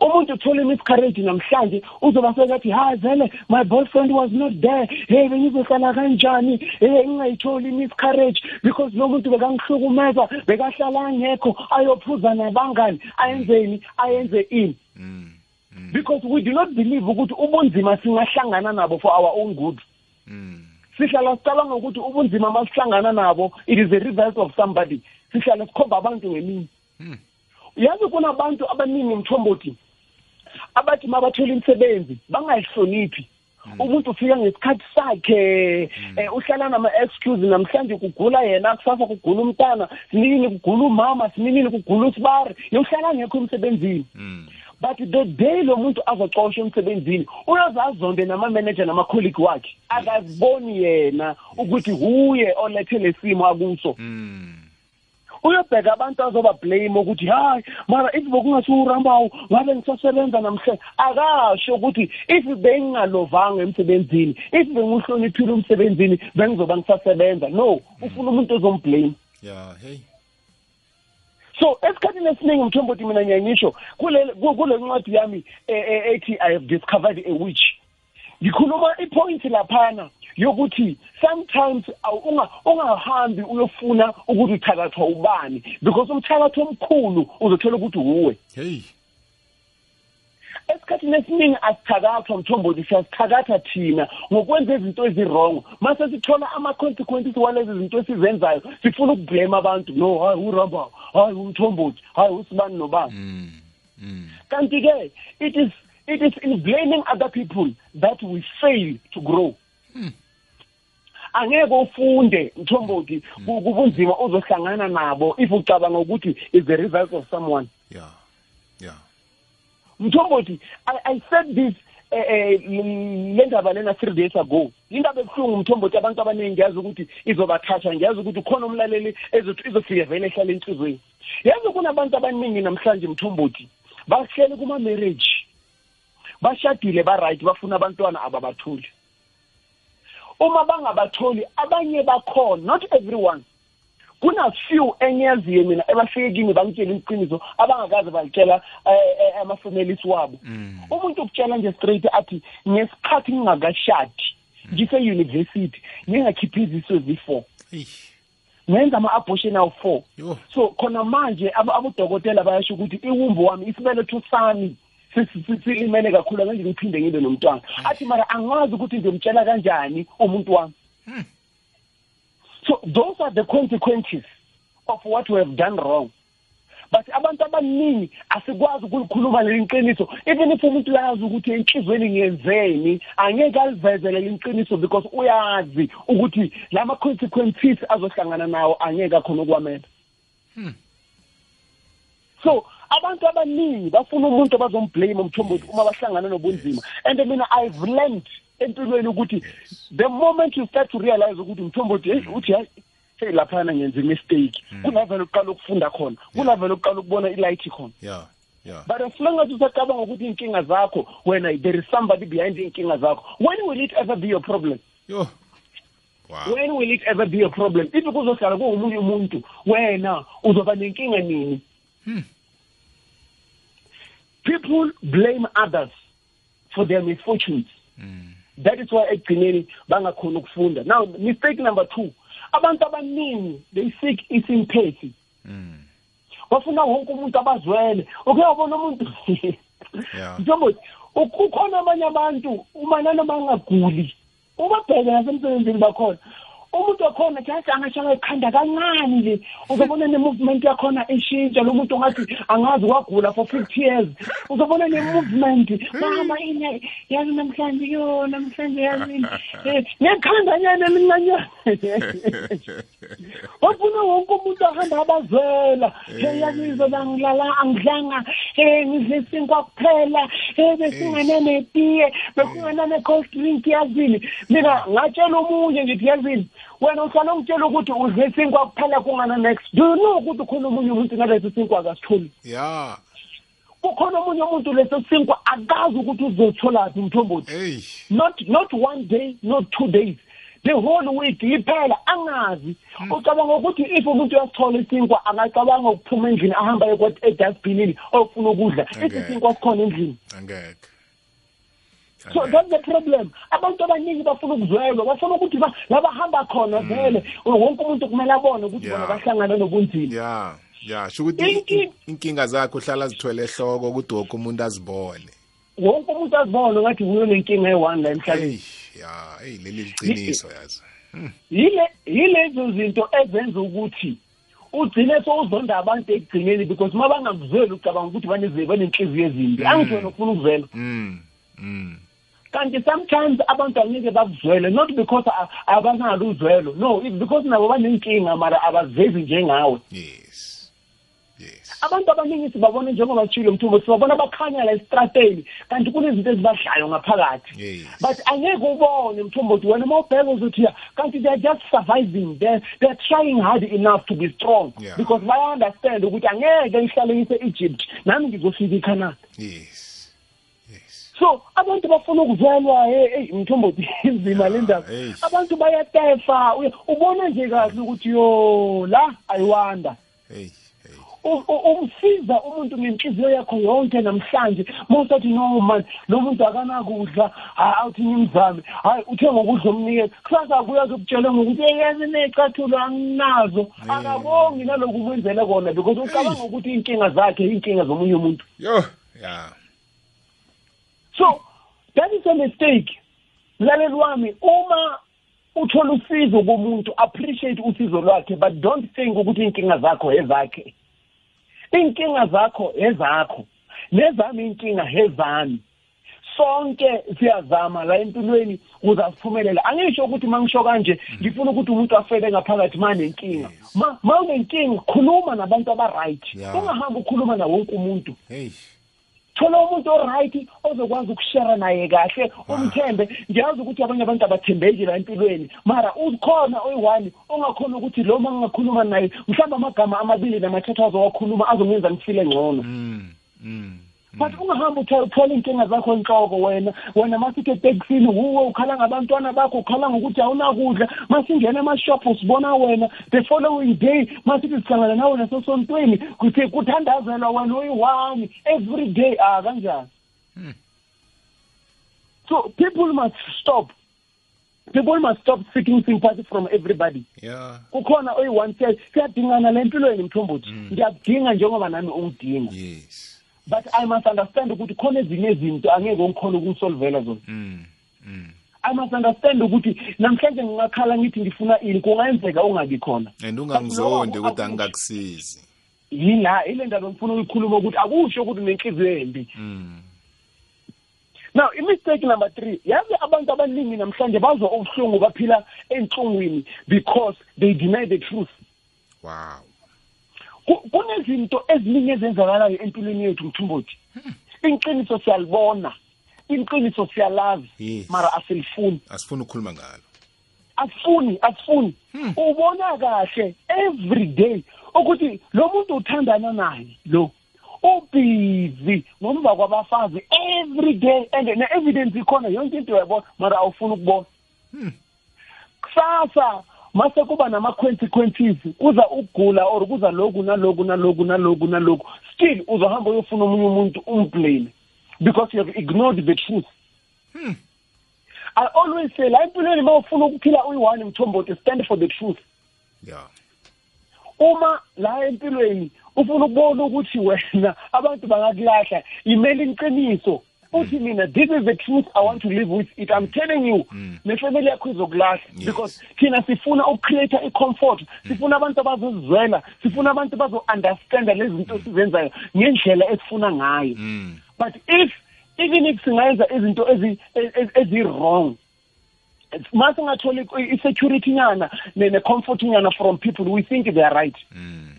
Umuntu uthola imiscarriage namhlanje uzoba sekathi hayi vele my boyfriend was not there hey bengizohlala kanjani hey ngingayitholi imiscarriage because lo muntu bekangihlukumeza bekahlala angekho ayophuza nabangani ayenzeni ayenze ini Mm. Mm. because we do not believe ukuthi ubunzima singahlangana nabo for our own good Mm. sihlala sicabanga ukuthi ubunzima masihlangana nabo it is a result of somebody sihlala sikhomba abantu ngemini Mm. yazi kunabantu abaningi mthombothi abathi mabathola imisebenzi bangayihloniphi? Umuntu ufika ngesikhathi sakhe eh, uhlala nama-excuse namhlanje kugula yena kusasa kugula umntana sinini kugula umama sininini kugula usibari yohlala ngekho emsebenzini. Mm. but the day lo muntu azoxoshwa emsebenzini uyoze azonde nama-manager nama-colleague wakhe. Akaziboni yena ukuthi huye olethe le simo akuso. Mm. Uyobheka abantu azoba-blame ukuthi hayi mara if bekungasiwurambawu ngabe ngisasebenza namhlanje akasho ukuthi if bengingalovanga emsebenzini if bengiwuhloniphile umsebenzini bengizoba ngisasebenza no ufuna umuntu ozomblame Yeah. Hey. so esikhathini esiningi mthombothi mina ngiyangisho kule ku- kule ncwadi yami eh, eh, ethi i have discovered a witch ngikhuluma ipoint laphana yokuthi sometimes awu- unga- ungahambi uyofuna ukuthi uthakathwa ubani because umthakatho omkhulu uzothola ukuthi uwe Hey. esikhathini esiningi asithakathwa mthombothi siyazithakatha thina ngokwenza izinto ezirong mase sithola ama-consequences walezi zinto esizenzayo sifuna ukublame abantu no hayi uramba hayi umthombothi hayi usibani nobani Mm. Mm. kanti-ke it is it is in blaming other people that we fail to grow angeke ufunde mthombothi ku- kubunzima uzohlangana nabo if ucabanga ukuthi is the result of someone Yeah. Yeah. mthombothi I, i said this eh, eh, le ndaba lena three days ago indaba ebuhlungu mthombothi abantu abaningi ngiyazi ukuthi izobathatha ngiyazi ukuthi khona umlaleli ezothi izofike vele ehlala enhlizweni yazi kunabantu abaningi namhlanje mthombothi bahleli kuma-marriage bashadile ba-right bafuna abantwana ababatholi uma bangabatholi abanye bakhona not everyone. Kuna few enyaziyo mina ebafike kimi bangitshela iqiniso abangakaze balitshela eh, ama-families wabo. Umuntu ukutshela nje straight athi ngesikhathi ngingakashadi ngise-university ngingakhiphi iziso zi-four Eyi, ngenza ama-abortion awu-four. Yo. so khona manje abo- abodokotela bayasho ukuthi iwumbu wami isibeletho sami si- si- si- silimele kakhulu angeke ngiphinde ngibe nomntwana. Athi mara angazi ukuthi ngiyomtshela kanjani umuntu wami. So those are the consequences of what we have done wrong. But abantu abaningi asikwazi ukulikhuluma leli qiniso. Even if umuntu uyazi ukuthi enhlizweni ngiyenzeni angeke alivezele leli qiniso because uyazi ukuthi lama consequences azohlangana nawo angeke akhona ukwamela so abantu abaningi bafuna umuntu abazomblame umthombothi uma bahlangana nobunzima. And mina i've learned empilweni ukuthi the moment you start to realize ukuthi umthombothi hey uthi hayi hey laphana ngenza imistake. Kunavele uqala ukufunda khona kunavele uqala ukubona ilight khona. Yeah yeah. But as long as usacabanga ukuthi inkinga zakho wena there is somebody behind inkinga zakho when will it ever be your problem? Yo. Wow. When will it ever be a problem? If kuzohlala kungomunye umuntu wena uzoba nenkinga nini? People blame others for their misfortunes. That is why ekugcineni bangakhona ukufunda. Now mistake number two. Abantu abaningi they seek isympathy bafuna wonke umuntu abazwele. Uke wabona umuntu Yeah. njengoba ukhona abanye abantu uma nanoma angaguli ubabheke nasemsebenzini bakhona umuntu wakhona just angashaka ekhanda kancane nje. Uzobona ne-movement yakhona ishintsha lo muntu ongathi angazi kwagula for fifty years. Uzobona ne-movement mama ine yazi namhlanje yo namhlanje yazini Eh, ngekhandanyana elincanyane wafuna wonke umuntu ahamba abazwela. Hey yazizo bangilala angidlanga eh ngidle isinkwa kuphela eh. besingane netiye besingane ne-cold drink yazini mina ngatshela omunye ngithi yazini wena uhlala ungitshela ukuthi udle isinkwa kuphela kungana next. Do you know ukuthi ukhona omunye umuntu nalesi sinkwa akasitholi? Yeah kukhona omunye umuntu leso sinkwa akazi ukuthi uzotholaphi umthombothi hey not not one day not two days. The whole week liphela angazi. Ucabanga ukuthi if umuntu uyasithola isinkwa angacabanga ukuphuma endlini ahamba edustbinini ofuna ukudla. Okay. isinkwa sikhona endlini? Angeke so Angeke. that's the problem. Abantu abaningi bafuna ukuzwelwa bafuna ukuthi ba- la bahamba khona vele. Wonke umuntu kumele abone ukuthi bona Yeah. bahlangana nobunzima. Yeah yeah. Sho ukuthi Inki- in- inkinga zakhe uhlala zithwele ehloko ukuthi wonke umuntu azibone. Wonke umuntu azibone ngathi kuyo nenkinga eyi-one la emhlabeni. Hey yeah. Hey leli liqiniso yazi. Yile yilezo zinto ezenza ukuthi ugcine sowuzonda abantu ekugcineni because uma bangakuzweli ucabanga ukuthi bane- banenhliziyo ezimbi. Angithi wena ufuna ukuzwela. Mm mm kanti sometimes abantu angeke bakuzwele not because abanalo uzwelo. No it's because nabo banenkinga mara abazivezi njengawe. Yes. Yes. Abantu abaningi sibabona njengoba tshilo mthumbo sibabona bakhanya la esitrateni kanti kunezinto ezibadlayo ngaphakathi. Yes. but angeke ubone mthombothi wena uma ubheka uzothi ya kanti they're just surviving they're, they're trying hard enough to be strong. Yeah. because baya-understand ukuthi angeke ngihlale ngise-egypt nami ngizofika yes yes so abantu bafuna ukuzwelwa hey mthombothi inzima le ndaba. Hey. abantu bayatefa. Uya- ubona nje kahle ukuthi yo la ayiwanda. Hey hey. U- u- umsiza umuntu ngenhliziyo yakho yonke namhlanje. Mawusathi no man lo muntu akanakudla hayi awuthi ngimzame hayi uthe ngokudla omnikeza kusasa kuya zokutshela ngokuthi eyazi necathulo anginazo. Akabongi naloku kwenzele kona because ucabanga ukuthi iy'nkinga zakhe iy'nkinga zomunye umuntu. Yo yeah so that is a mistake. Mlaleli wami uma uthola usizo komuntu appreciate usizo lwakhe but don't think ukuthi iy'nkinga zakho ezakhe. Iy'nkinga zakho ezakho. Nezami iy'nkinga ezami. Sonke siyazama la empilweni ukuze asiphumelele. Angisho ukuthi uma ngisho kanje ngifuna ukuthi umuntu afele ngaphakathi ma nenkinga ma ma unenkinga khuluma nabantu aba-right. Yeah. ungahambi ukhuluma na wonke umuntu. Hey thola umuntu oright ozokwazi ukushare naye kahle umthembe. Ngiyazi ukuthi abanye abantu abathembeki la empilweni. Mara ukhona oyi-one ongakhona ukuthi lo ma ngingakhuluma naye mhlawumbe amagama amabili namathathu azowakhuluma azongenza ngifile ngcono. Mm mm. But ungahamba uthe- uthwala iy'nkinga zakho enhloko wena. Wena masithi etekisini wuwe ukhala ngabantwana bakho ukhala ngokuthi awunakudla. Masingena emashophu usibona wena. The following day masithi sihlangana nawe nasesontweni kuthi kuthandazelwa wena uyi-one every day. Ah kanjani? So people must stop. People must stop seeking sympathy from everybody. Yeah. Kukhona oyi-one say siyadingana le mpilweni mthombothi. Ngiyakudinga njengoba nami ungidinga yes. But i must understand ukuthi khona ezinye izinto angeke ngikhona ukungisolvela zona. Mm mm. I must understand ukuthi namhlanje ngingakhala ngithi ngifuna ini kungayenzeka ungabi khona. And ungangizondi But ukuthi lokho angikakusizi yila ile ndaba ngifuna ukuyikhuluma ukuthi akusho ukuthi unenhliziyo embi. Mm. Now imistake number three yazi abantu abaningi namhlanje bazwa ubuhlungu baphila enhlungwini because they deny the truth. Wow. Ku- kunezinto eziningi ezenzakalayo empilweni yethu mthumbothi iqiniso siyalibona iqiniso siyalazi Yes. mara asilifuni. Asifuna ukukhuluma ngalo. Asifuni asifuni. Ubona kahle every day ukuthi lo muntu uthandana naye lo ubhizi ngomva kwabafazi every day and ne-evidence ikhona yonke into uyayibona mara awufuni ukubona. Kusasa mase kuba nama-consequences kuza ukugula or kuza loku naloku naloku naloku naloku still uzohamba uyofuna omunye umuntu umblame because you have ignored the truth. I always say la empilweni ma ufuna ukuphila uyi-one mthombothi stand for the truth. Yeah. Uma la empilweni ufuna ukubona ukuthi wena abantu bangakulahla imele iqiniso. Uthi mina this is the truth i want to live with it. I'm telling you nefamily yakho izokulahla Yes. because thina sifuna ukucreate i-comfort. Sifuna abantu abazozizwela. Sifuna abantu bazo-understanda lezi zinto sizenzayo ngendlela esifuna ngayo. Mm. But if even if singayenza izinto ezi- ezi- ezi-wrong ma singatholi i-security nyana ne- ne-comfort nyana from people we think they are right. Mm.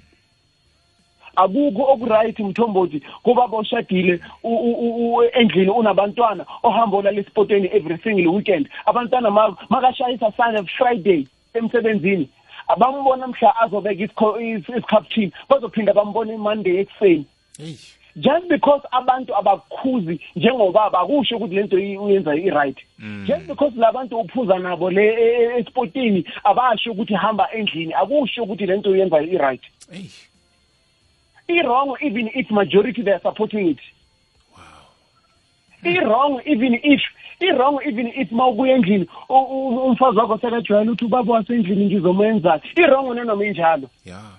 Akukho okuright mthombothi kuba boshadile u- u- u- endlini unabantwana ohamba olala esipoteni every single weekend. Abantwana ma- makashayisa sunday friday emsebenzini. Abambona mhla azobeka isikho- is- isikhaphithini bazophinda bambone imonday ekuseni. Hey just because abantu abakukhuzi njengobaba akusho ukuthi lento i- uyenza i-right. Just because labantu uphuza nabo le e- e- esipotini abasho ukuthi hamba endlini akusho ukuthi lento uyenza i-right. Hey i-wrong even if majority they are supporting it. I-wrong even if i-wrong even if ma ubuya endlini u- u- umfazi wakho sekajwayele ukuthi ubaba wasendlini ngizomenzani i-wrong nanoma injalo. Yeah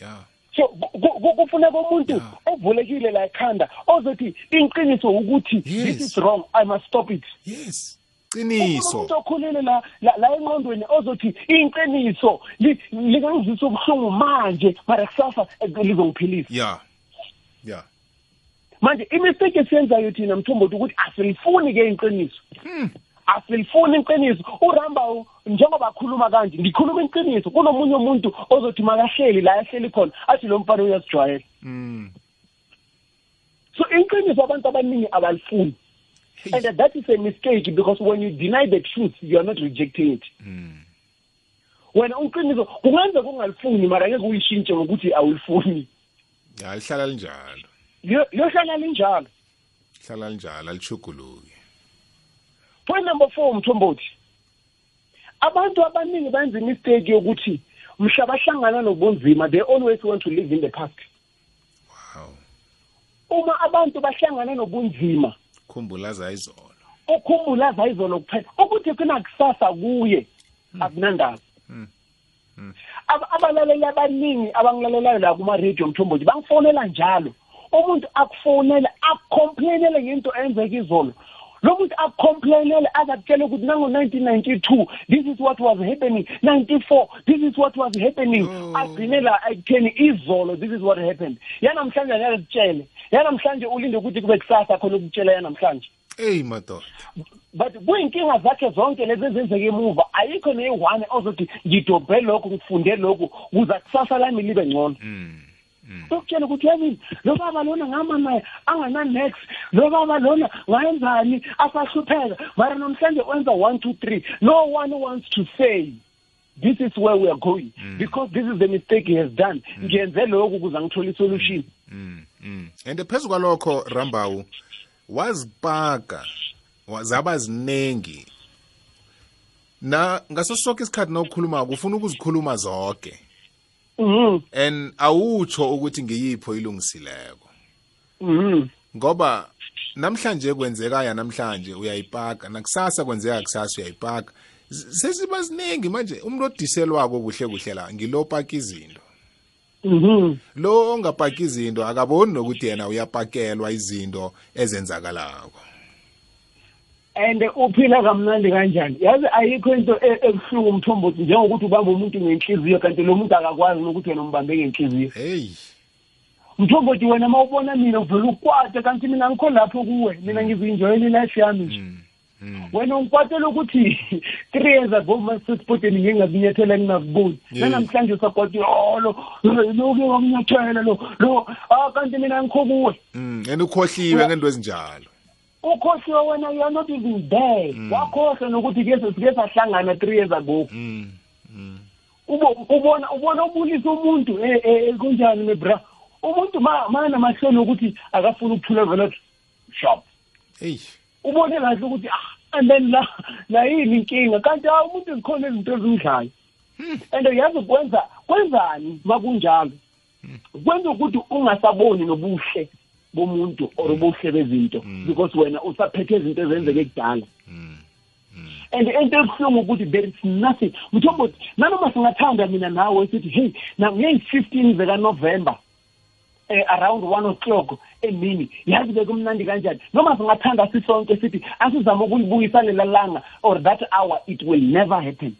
yeah. So ku- ku- kufuneka umuntu Yeah. ovulekile la ekhanda ozothi iqiniso ukuthi Yes. this is wrong i must stop it. Yes. Umuntu qiniso okhulele la la engqondweni ozothi iqiniso li- lingangizwisa ubuhlungu manje mara kusasa lizongiphilisa yeah yeah manje imistake esiyenzayo thina mthombothi ukuthi asilifuni ke iqiniso. Asilifuni iqiniso. Uramba njengoba akhuluma kanje ngikhuluma iqiniso kunomunye umuntu ozothi makahleli la ahleli khona athi lo mfana uyasijwayela. Mm so iqiniso abantu abaningi abalifuni. And that is a mistake because when you deny the truth you are not rejecting it. Wena uqiniso kungenzeka ungalifuni mara ngeke uyishintshe ngokuthi awulifuni. Ya lihlala linjalo. Liyo- liyohlala linjalo. Lihlala linjalo alichuguluki point number four mthombothi. Abantu abaningi benza imistake yokuthi mhla bahlangana nobunzima they always want to live in the past. Wow. Uma abantu bahlangana nobunzima khumbula zayizolo ukhumbula zayizolo kuphela. Ukuthi kunakusasa kuye akunandaba Ab- abalaleli abaningi abangilalelayo la kuma-radio mthombothi bangifonela njalo. Umuntu akufonele akucomplainele ngento enzeka izolo. Lo muntu akucomplainele azakutshela ukuthi nango-nineteen ninety-two this is what was happening. ninety-four this is what was happening. Oh. agcine la ekutheni izolo this is what happened. Yanamhlanje angeke sitshele yanamhlanje ulinde ukuthi kube kusasa khona ukutshela yanamhlanje. Eyi madoda. But kuyinkinga zakhe zonke lezi ezenzeka emuva ayikho neyi-one ozothi ngidobhe lokhu ngifunde lokhu kuza kusasa lami libe ngcono. Ukutshela ukuthi yabini lo baba lona ngama naye angana-nex lo baba lona ngayenzani asahlupheka mara namhlanje wenza one two three no one wants to say this is where we are going because this is the mistake he has done. Ngiyenze lokhu kuze ngithole isolution. Mm Mm. and phezu kwalokho rambawu wazipaka wa- zaba zinengi. Na ngaso sonke isikhathi nawukhuluma ufuna ukuzikhuluma zonke mhm and awutsho ukuthi ngiyipho ilungisileko mhm. Ngoba namhlanje kwenzeka ya namhlanje uyayipaka nakusasa kwenzeka kusasa uyayipaka. Sesiba ziningi manje umuntu odiselwako kuhle kuhle la ngilopaka izinto. Mhm. Lo ongapaki izinto akaboni nokuthi yena uyapakelwa izinto ezenzakalako. And uphila kamnandi kanjani? Yazi ayikho into e- ebuhlungu umthombothi njengokuthi ubambe umuntu ngenhliziyo kanti lo muntu akakwazi nokuthi wena umbambe ngenhliziyo. Heyi mthombothi wena ma ubona mina uvele ukwate kanti mina ngikho lapho kuwe. Mina ngizinjoyelailife yami. Nje wena ungikwatela ukuthi three years ago masesipoteni ngingakunyathela ngingakuboni. Nanamhlanje usakwati yolo loke wakunyathela lo lo ah kanti mina ngikho kuwe. Mm, and ukhohliwe ngento ezinjalo. Ukhohliwe wena you are not even there. Wakhohlwa nokuthi ke sahlangana three years ago. Mm, ubo ubona ubona ubulisa umuntu eh eh kunjani mebra umuntu ma mana mahlelo ukuthi akafuna ukuphula vele shop. Ubone kahle ukuthi ah and then la la yini inkinga? Kanti ah umuntu zikhona izinto ezimdlayo. And yazi kwenza kwenzani makunjalo? Kwenza ukuthi ungasaboni nobuhle. Bomuntu or ubuhle bezinto. Because wena usaphethe izinto ezenzeke kudala. And into ebuhlungu ukuthi there is nothing. Mthombothi nanoma singathanda mina nawe sithi hey na ngeyi-fifteen zekanovember eh, around one o'clock emini yazi bekumnandi kanjani? Noma singathanda sisonke sithi asizame ukuyibuyisa lela langa or that hour it will never happen.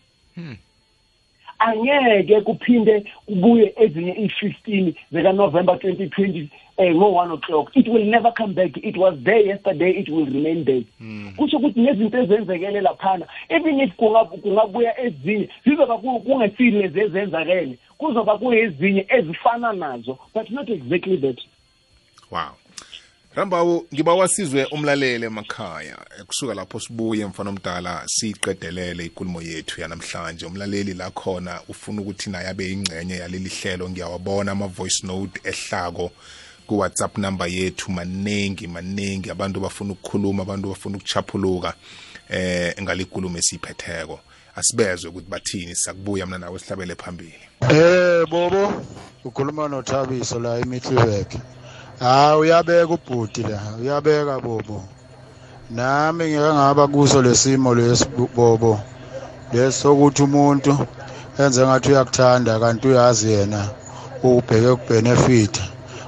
Angeke kuphinde kubuye ezinye i-15 zekanovember 2020 eh, ngo-one o'clock. It will never come back. It was there yesterday. It will remain there. Kusho ukuthi nezinto ezenzekele laphana. Even if kunga- kungabuya ezinye zizoba ku- kungesile lezi ezenzakele kuzoba kuyezinye ezifana nazo but not exactly that. Wow. Rambawu ngiba wasizwe umlaleli emakhaya. Kusuka lapho sibuye mfana omdala siyiqedelele ikulumo yethu yanamhlanje. Umlaleli la khona ufuna ukuthi naye abe yingcenye yaleli hlelo. Ngiyawabona ama-voice note ehlako ku-whatsapp number yethu. Maningi maningi. Abantu bafuna ukukhuluma abantu bafuna ukuchaphuluka eh ngalikulumo esiyiphetheko. Asibezwe ukuthi bathini. Sakubuya mna nawe sihlabele phambili. Eh bobo ukhuluma noThabiso la eMiddleburg. Ah uyabeka ubhuti la uyabeka bobo. Nami ngeke ngaba kuso lesimo lesibobo. Lesokuthi umuntu enze ngathi uyakuthanda kanti uyazi yena ubheke kubenefit.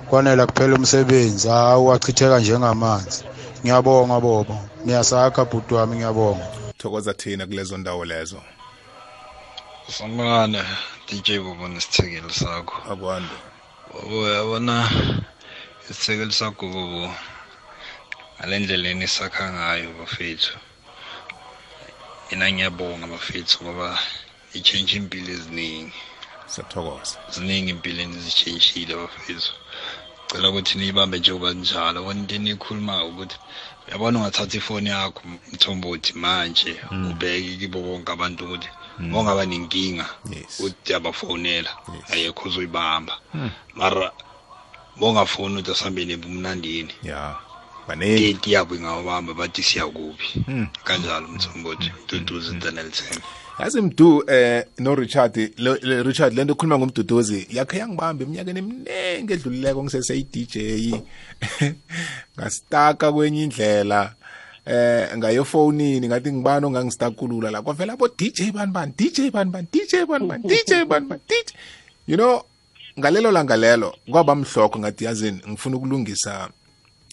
Kwanele kuphela umsebenzi hawu wachitheka njengamanzi. Ngiyabonga bobo. Ngiyasakha bhuti wami ngiyabonga. thokoza thina kulezo ndawo lezo Sangane DJ Bobo nesithekeli sakho. akwande Bobo yabona isithekeli sakho bobo. Alendleleni sakha ngayo bafethu. Ina ngiyabonga bafethu ngoba i-change impilo eziningi. siyathokoza Ziningi impilweni zitshintshile bafethu. Cela ukuthi niyibambe njengoba njalo. Bona into enikhuluma ukuthi uyabona ungathatha ifoni yakho mthombothi manje ubheke kibo bonke abantu ukuthi ngongaba nenkinga Yes. uthi abafonela ayekho uzoyibamba mara bongafuni ukuthi asihambeni ebumnandini. Ya baningi. Date yabo ingawabamba bathi siyakuphi Hmm. kanjalo mthombothi? Duduzi ntanelithemba yazi mdu eh no Richard le- Richard lento khuluma ngomduduzi yakhe yangibamba eminyakeni eminingi edlulileko ngisese DJ ngastaka kwenye indlela eh ngayofonini ngathi ngibani ongangistakulula la kwavela abo DJ bani bani DJ bani bani DJ bani bani DJ bani bani DJ you know ngalelo langa lelo kwaba mhlokho ngathi yazini ngifuna ukulungisa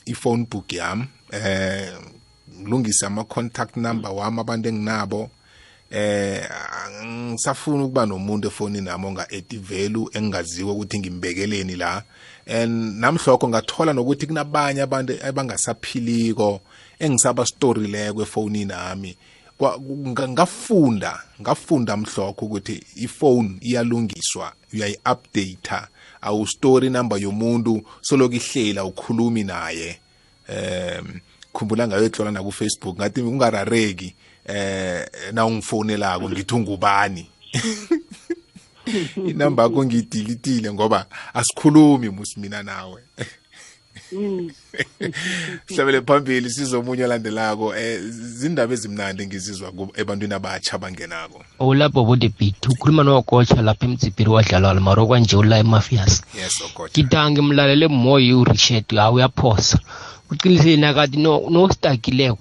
iphone book yami eh ngilungisa ama contact number wami abantu enginabo eh ngisafuna ukuba nomuntu efonini nami onga add value engaziwe ukuthi ngimbekeleni la. And namhlokho ngathola nokuthi kunabanye abantu abangasaphiliko engisaba storileko efonini nami ngafunda ngafunda mhlokho ukuthi ifone iyalungiswa uyayi-updata awustori number yomuntu soloku ihlela ukhulumi naye. Um khumbula ngayotlola nakufacebook ngathi ungarareki eh na ungifonelako ngithi ungubani? Inamba yakho ngiyidilitile ngoba asikhulumi musi mina nawe. hlabele phambili sizomunye olandelako eh zindaba ezimnandi engizizwa ku- ebantwini abatsha abangenako. Olapho bode bit ukhuluma nokotsha lapha emdzibhiri wadlala maro kwanje ula emafias yes okotsha ngidanga ngimlalele moyi urichet hawu uyaphosa. Uqiniseni akati nostakileko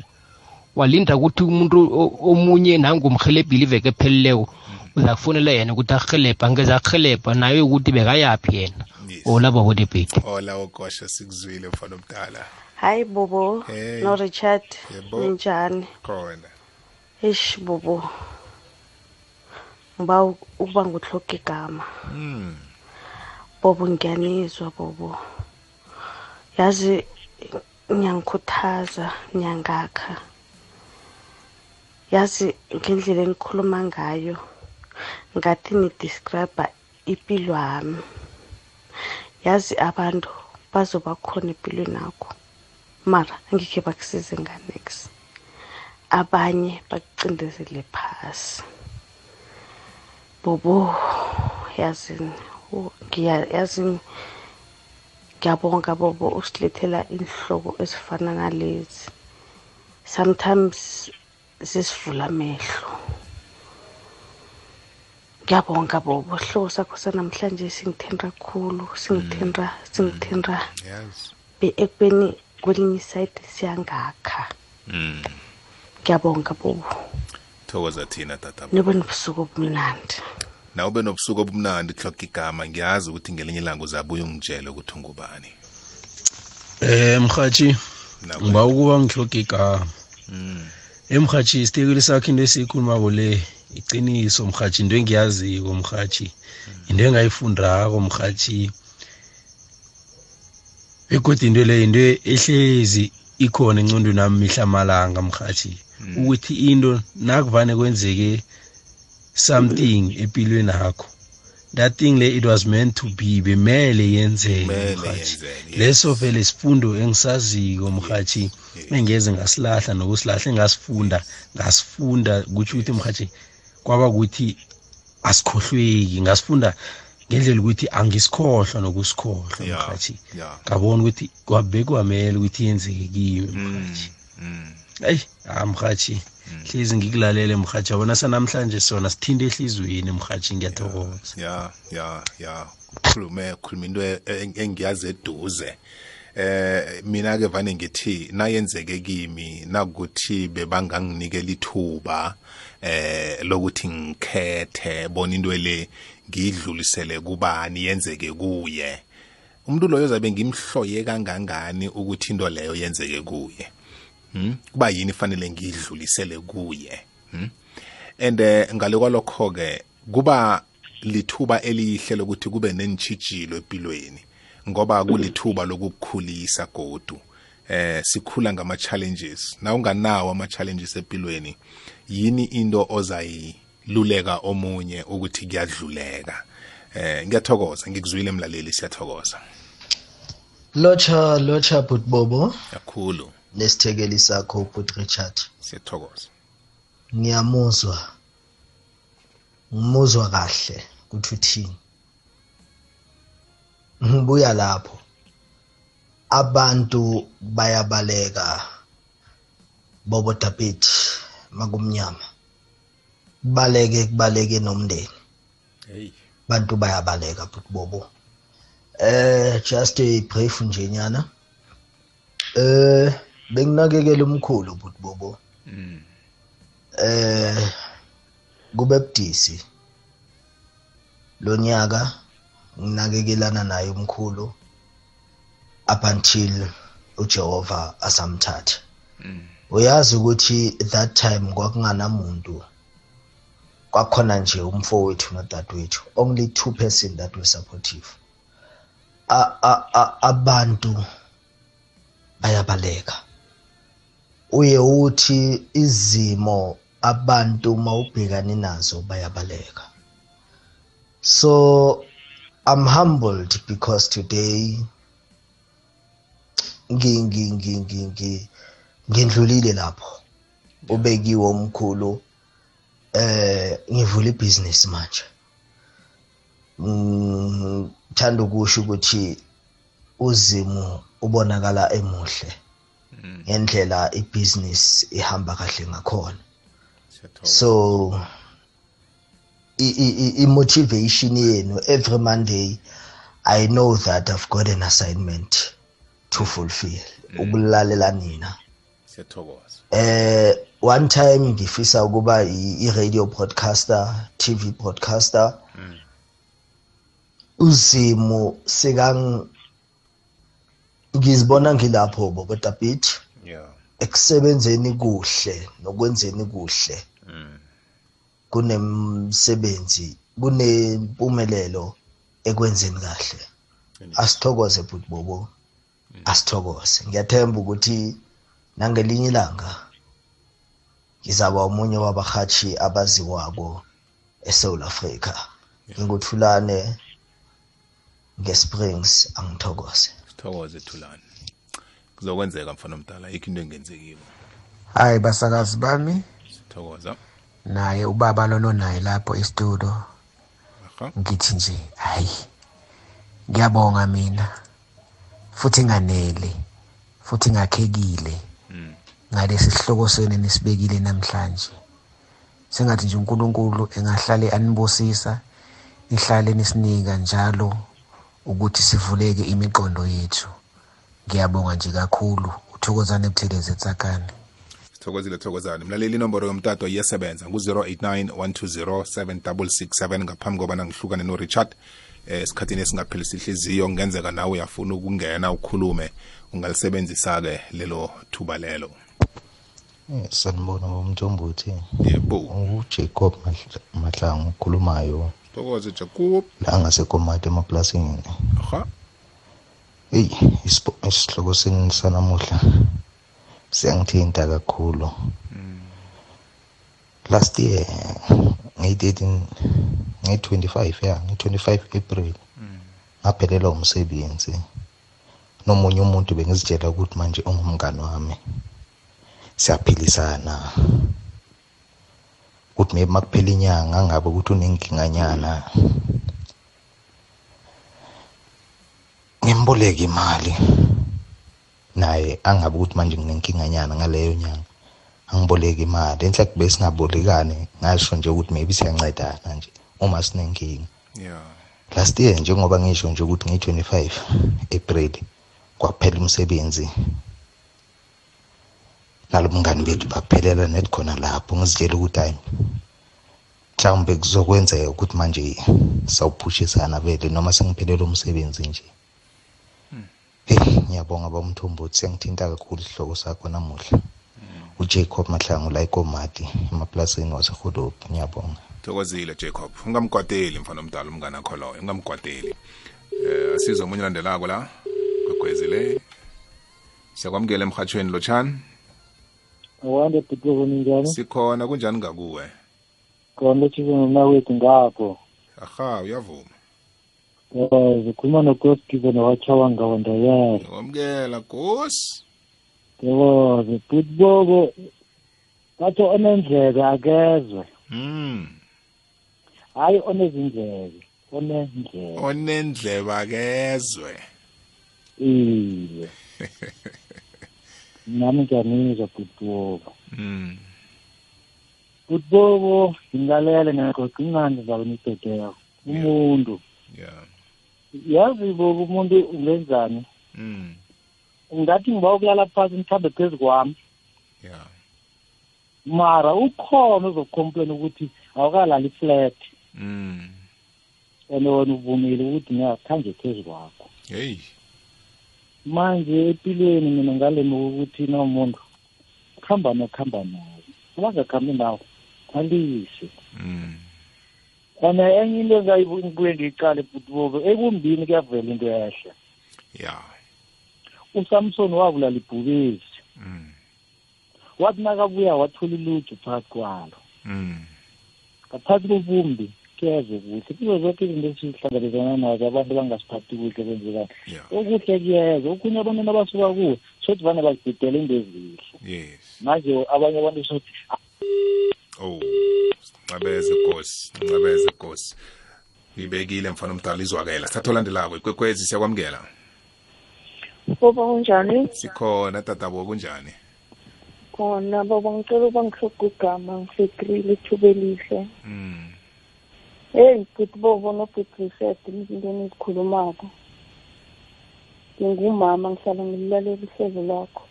walinda ukuthi umuntu o- omunye nangumhelebhile iveke ephelileko uza kufonela yena ukuthi arhelebha angeza arhelebha naye ukuthi bekayaphi yena. Yes. olapho bode bit ola okosha sikuzwile mfana omdala. Hayi bobo. Hey. no richard Yebo. ninjani khona. Eish bobo. Ngiba ukuba nguhloka igama. Mm bobo ngiyanizwa bobo. Yazi niyangikhuthaza niyangakha yazi ngendlela enikhuluma ngayo ngathi nidescribe impilo yami. Yazi abantu bazoba khona empilweni akho mara angeke bakusize nganex abanye bakucindezele phasi. Bobo yazini oh, ngiya- yazini ngiyabonga bobo usilethela inhloko ezifana nalezi. Sometimes zisivula amehlo. Ngiyabonga bobo sihloko sakho sanamhlanje singithinta kakhulu singithinta singithinta yes. Be ekubeni kwelinye isayidi siyangakha. Mm. Ngiyabonga bobo thokoza thina tata. Nibe nobusuku obumnandi. Nawe ube nobusuku obumnandi hloka igama. Ngiyazi ukuthi ngelinye ilanga uzabuye ungitshele ukuthi ungubani. Eh mhathi Nawe. ngiba ukuba ngihloga igama. Mm. Emhathi isitekeli sakho into esiyikhulumako le iqiniso mhathi into engiyaziko mhathi into engayifundako mhathi begodwa into le into ehlezi ikhona encondweni nami mihla malanga mhathi ukuthi into nakuvane kwenzeke something empilweni yakho that thing le it was meant to be bemele yenzeke mhathi leso vele sifundo engisaziko mhathi engeze ngasilahla nokusilahla engasifunda ngasifunda kutsho ukuthi mhathi kwaba ukuthi asikhohlweki ngasifunda ngendlela ukuthi angisikhohlwa nokusikhohlwa yeah. ngabona ukuthi kwabekwamele ukuthi yenzeke kimi Mm, mhathi mm. eyi ha mhathi hlezi ngikulalele mhathi yabona sanamhlanje sona sithinte ehliziyweni mhathi ngiyathokoza. Ya ya ya khulume khuluma into e- e- engiyazi eduze. Eh mina ke vane ngithi nayenzeke kimi nakuthi bebanganginikela ithuba eh lokuthi ngikhethe bona into le ngiyidlulisele kubani yenzeke kuye. Umuntu loyo zabe ngimhloye kangangani ukuthi into leyo yenzeke kuye. Hmm? kuba yini fanele ngiyidlulisele kuye? Hmm? and eh, ngale kwalokho ke kuba lithuba elihle lokuthi kube nenitshijilo empilweni ngoba kulithuba lokukukhulisa godu. Eh sikhula ngama challenges na unganawo ama challenges empilweni yini into ozayiluleka omunye ukuthi kuyadluleka? Eh ngiyathokoza ngikuzwile emlaleli siyathokoza. Lotsha lotsha bhuti bobo kakhulu. Nesithekeli sakho bhuti richard. Siyathokoza. Ngiyamuzwa. Ngimuzwa kahle ukuthi uthini ngibuya lapho. Abantu bayabaleka. Bobo dabeti makumnyama kubaleke kubaleke nomndeni. Hey. Bantu bayabaleka bhuti bobo. Eh just a brief nje nyana. Eh benginakekela umkhulu bhuti bobo. Eh kube budisi. Lo nyaka nginakekelana naye umkhulu up until uJehova asamthatha uyazi ukuthi that time kwakunganamuntu kwakhona nje umfowethu nodadewethu only two person that were supportive. Abantu bayabaleka. Uye uthi izimo abantu mawubhekane nazo bayabaleka. So i'm humbled because today ngi ngi ngi ngi ngi ngindlulile lapho. Ubekiwe omkhulu eh ngivula ibhizinisi manje. Ngithanda ukusho ukuthi uzimu ubonakala emuhle ngendlela ibusiness ihamba kahle ngakhona. So i-motivation yenu every monday i know that i've got an assignment to fulfill. Ukulalela nina. Siyathokoza. Eh one time ngifisa ukuba i- i-radio podcaster tv podcaster uzimo sekang ngizibona ngilapho bobo beat yeah. Ekusebenzeni kuhle nokwenzeni kuhle. Kunemsebenzi kunempumelelo ekwenzeni kahle. Asithokoze futhi bobo. Asithokoze. Ngiyathemba ukuthi nangelinye ilanga ngizaba omunye wabahathi abaziwako eSouth Africa nginguthulane ngesprings angithokoze. Sithokoze thulani kuzokwenzeka mfana omdala yikho into engenzekile. Hayi basakazi bami. Sithokoza. Naye ubaba lolo naye lapho estudio. Aha. Ngithi nje hayi ngiyabonga mina. Futhi nganele futhi ngakhekile. Ngalesi sihloko senu nisibekile namhlanje. Sengathi nje uNkulunkulu engahlale anibusisa nihlale nisinika njalo ukuthi sivuleke imiqondo yethu. Ngiyabonga nje kakhulu. Uthokozane buthelezi etsakane sithokozile thokozane mlaleli inomboro yomtato iyasebenza ngu-089 120 ngaphambi kobana ngihlukane no-richard eh esikhathini esingaphelisi ihliziyo kungenzeka nawe uyafuna ukungena ukhulume ungalisebenzisa-ke lelo thuba lelo. Sanibona bomthombothi yebo. Ujacob Mahla- mahlangu okhulumayo thokoze jacob. La ngasekomati emaplasini. Aha. Eyi isihloko seni sanamuhla siyangithinta kakhulu. Last year ngeyi-13 ngeyi-25 ya nge-25 april. Ngaphelelwa umsebenzi. Nomunye umuntu bengizitshela ukuthi manje ungumngani wami. Siyaphilisana ukuthi maybe makuphela inyanga ngabe ukuthi unenkinganyana ngimboleka imali. Naye angabe ukuthi manje nginenkinganyana ngaleyo nyanga angiboleka imali. Enhle kube singabolekani ngasho nje ukuthi maybe siyancedana nje uma sinenkinga. Yeah. Last year njengoba ngisho nje ukuthi ngiyi-25 april kwaphela umsebenzi. Nalo mngani bethu baphelela net khona lapho. Ngizitshela ukuthi hayi mhlawumbe kuzokwenzeka ukuthi manje sawuphushisana vele noma sengiphelelwe umsebenzi nje. Heyi ngiyabonga bamthombothi siyangithinta kakhulu isihloko sakho namuhla. Ujacob mahlangu la ekomati emaplasini waseholobhi ngiyabonga. Thokozile jacob. Ungamkwateli mfana omdala umngane akho loyo. Ungamkwateli eh asize omunye landelako la? Kwegwezile siyakwamukela emhathweni lotshani awande bhuti ninjani sikhona kunjani ngakuwe? Khona lotshise nomnawethu ngapho. Aha uyavuma. Um zikhuluma nogoskive nowatshawa ngawandayela wamukela gosi yeboze bhuti bobo bathi onendlebe akezwe. Mm hayi onezindlebe onendlebe. Onendlebe akezwe. Iye. nami ngiyanizwa bhuti bobo mm bhuti bobo ngingalele ngegoqa incane zabe nibhedeko umuntu. Yeah. Yazi bobo umuntu ungenzani? Mm ngathi ngiba ukulala phasi mthambe phezu kwami. Yeah. Mara ukhona uzocomplain ukuthi awukalali flat. Mm and wena uvumile ukuthi ngiyakhange phezu kwakho. Hey. Manje empilweni mina ngalemuka ukuthi nomuntu kuhamba nokuhamba naye. Abangakhambi nawo alise. Mm. And enye into engibuye ngiyicale bhuti ekumbini kuyavela into ehle? Yeah usamson wabulala ibhubezi mm. Wathi nakabuya wathola iluthu phakathi kwalo. Mm. Ngaphathi kobumbi kuyeze kuhle kuzo zonke izinto esihlangabezana nazo abantu bangasiphathi kuhle kwenzekani yeah. Okuhle kuyeza okunye abantwana abasuka kuwo sothi vane bazibhidela into ezihle. Yes. Manje abanye abantu sothi oh ncabeze gosi ncabeze gosi ngibekile mfana omdala izwakela. Sithatha olandelako ikwekwezi siyakwamukela? Boba kunjani? sikhona tatabo kunjani? Khona baba ngicela uba ngihloga igama ngisegrili ithuba elihle. mm Hey good bobo no good research izinto enizikhulumako. Ngingumama ngihlala ngililalela ihlelo lakho.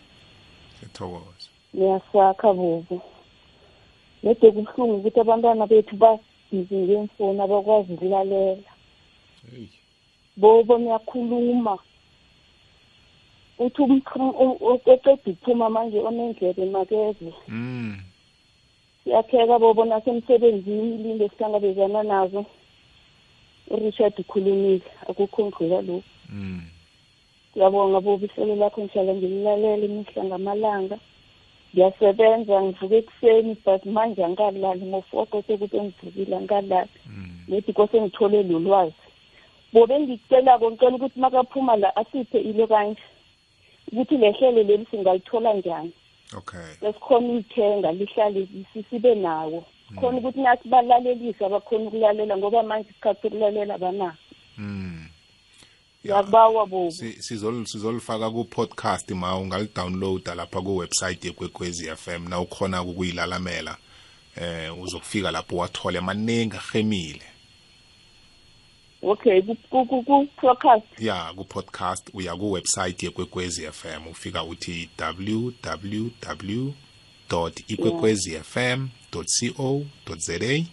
siyathokoza Niyasakha bobo. Nede kubuhlungu ukuthi abantwana bethu babhizi ngemfoni abakwazi ukulalela. Bobo niyakhuluma. Uthi uqeda ukuphuma manje onendlebe makeze. Mm siyapheka bobo nasemsebenzini ilinde sihlangabezana nazo. Urichard ukhulumile akukho ngidlula lokhu. Mm. Ngiyabonga bobo ihlelo lakho ngihlala ngililalela imihla ngamalanga. Ngiyasebenza ngivuka ekuseni but manje angikalali. Ngofoko sekube ngivukile angikalali. Nethi kose ngithole lo lwazi. Bobe ngikucelako ngicela ukuthi makaphuma la asiphe ilo kanje. Ukuthi le hlelo leli singalithola njani? Okay. Lesikhona ulithenga lihlale sibe nawo. Khona ukuthi nathi balalelise abakhona ukulalela ngoba manje isikhathi sokulalela abanaso mm ngiyakubawa bobo Si- sizol sizolifaka ku podcast ma ungalidownloada lapha ku website yekwekwezi FM na ukhona ukuyilalamela eh uzokufika lapho wathole. Maningi ahemile okay ku-podcast ya ku podcast. Uya ku website yekwekwezi FM ufika uthi www.ikwekwezifm.co.za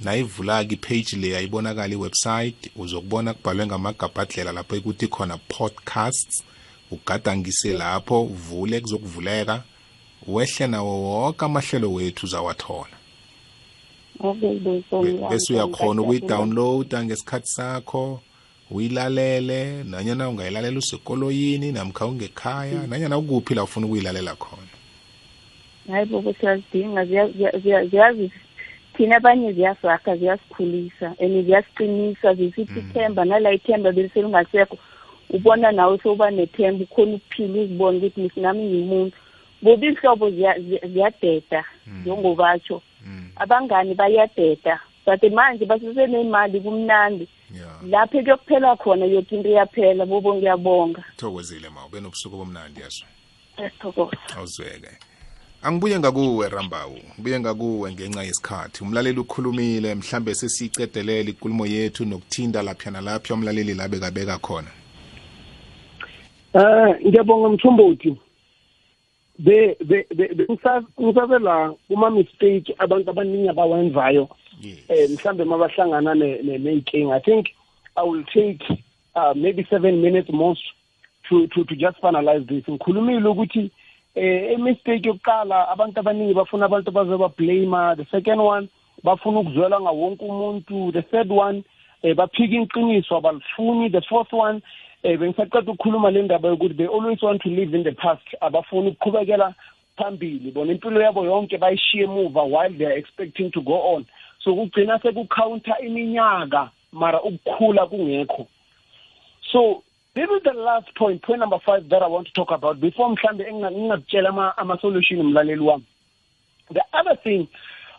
nayivula ke page le ayibonakala iwebsite. Uzokubona kubhalwe ngamagabhadlela lapho ekuthi khona podcasts. Ugadangise lapho uvule kuzokuvuleka. Wehle nawo wonke amahlelo wethu uzawathola. okay Be- bese uyakhona ukuyidownloada ngesikhathi sakho uyilalele nanyana ungayilalela usekoloyini namkha ungekhaya nanyana ukuphi la ufuna ukuyilalela khona. Hayi bobo siyazidinga ziya- ziya- ziya- ziyazi thina abanye ziyasakha ziyasikhulisa and ziyasiqinisa zisiphi ithemba nala ithemba beliselungasekho ubona nawe sewuba nethemba ukhona ukuphila uzibone ukuthi misinami ngimuntu. Bobi ziya- ziyadeda njengobatsho abangani bayadeda but manje basesenemali kumnandi. Lapho kuyokuphela khona yoke into iyaphela bobo ngiyabonga. Thokozile ma ube nobusuku bomnandi yazo siyathokoza. Awuzweke. Angibuye ngakuwe rambawu. Ngibuye ngakuwe ngenxa yesikhathi. Umlaleli ukhulumile mhlambe sesiyicedelela ikulumo yethu nokuthinda lapha nalapha umlaleli la bekabeka khona. Eh ngiyabonga mthombothi. Be be be- be- ngisa- ngisabela kuma mistake abantu abaningi abawenzayo. Eh mhlambe mabahlangana ne- ne- nenkinga i think i will take uh, maybe 7 minutes most to to to just finalize this. Ngikhulumile ukuthi eh imistake yokuqala abantu abaningi bafuna abantu bazoba blame the second one bafuna ukuzwela ngawonke umuntu. The third one eh baphika iqiniso abalifuni. The fourth one eh bengisaqeda ukukhuluma le ndaba yokuthi they always want to live in the past. Abafuni ukuqhubekela phambili. Bona impilo yabo yonke bayishiye emuva while they are expecting to go on. So kugcina sekucounter iminyaka mara ukukhula kungekho. So this is the last point point number five that i want to talk about. Before mhlambe enginga- ngingakutshela ama- ama-solution mlaleli wami. The other thing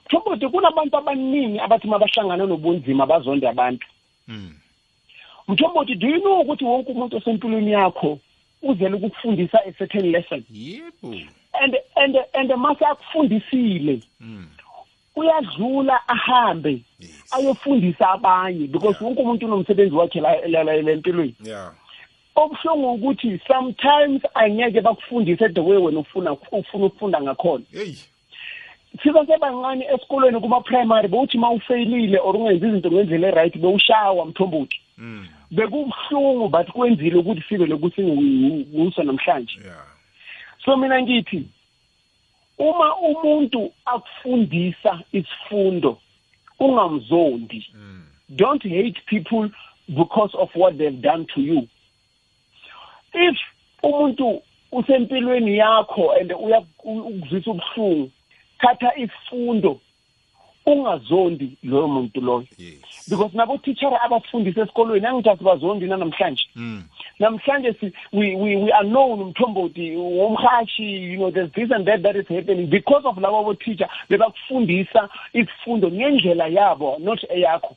mthombothi kunabantu abaningi abathi mabahlangana nobunzima bazonde abantu. Mthombothi do you know ukuthi wonke umuntu osempilweni yakho uzele ukukufundisa a certain lesson? Yebo. And and and mase akufundisile uyadlula ahambe ayofundisa abanye because wonke umuntu unomsebenzi wakhe la empilweni. Yeah. Obuhlungu ukuthi sometimes angeke bakufundise the way wena ufuna ufuna ukufunda ngakhona. Hey. Sibasebancane esikolweni kuma-primary bewuthi ma ufeyilile or ungenzi izinto ngendlela e-right bewushawa mthombothi. Bekubuhlungu but kwenzile ukuthi sibe lokuthi nguso namhlanje. So mina ngithi uma umuntu akufundisa isifundo ungamzondi. Don't hate people because of what they've done to you. If umuntu usempilweni yakho and uya- u- ukuzwisa ubuhlungu thatha isifundo. Ungazondi loyo. Muntu loyo because nabo teacher abafundisa esikolweni angithi asibazondi namhlanje namhlanje si, we, we, we are known mthombothi womhashi you know there's this and that that is happening. Because of labo teacher bebakufundisa isifundo ngendlela yabo not eyakho.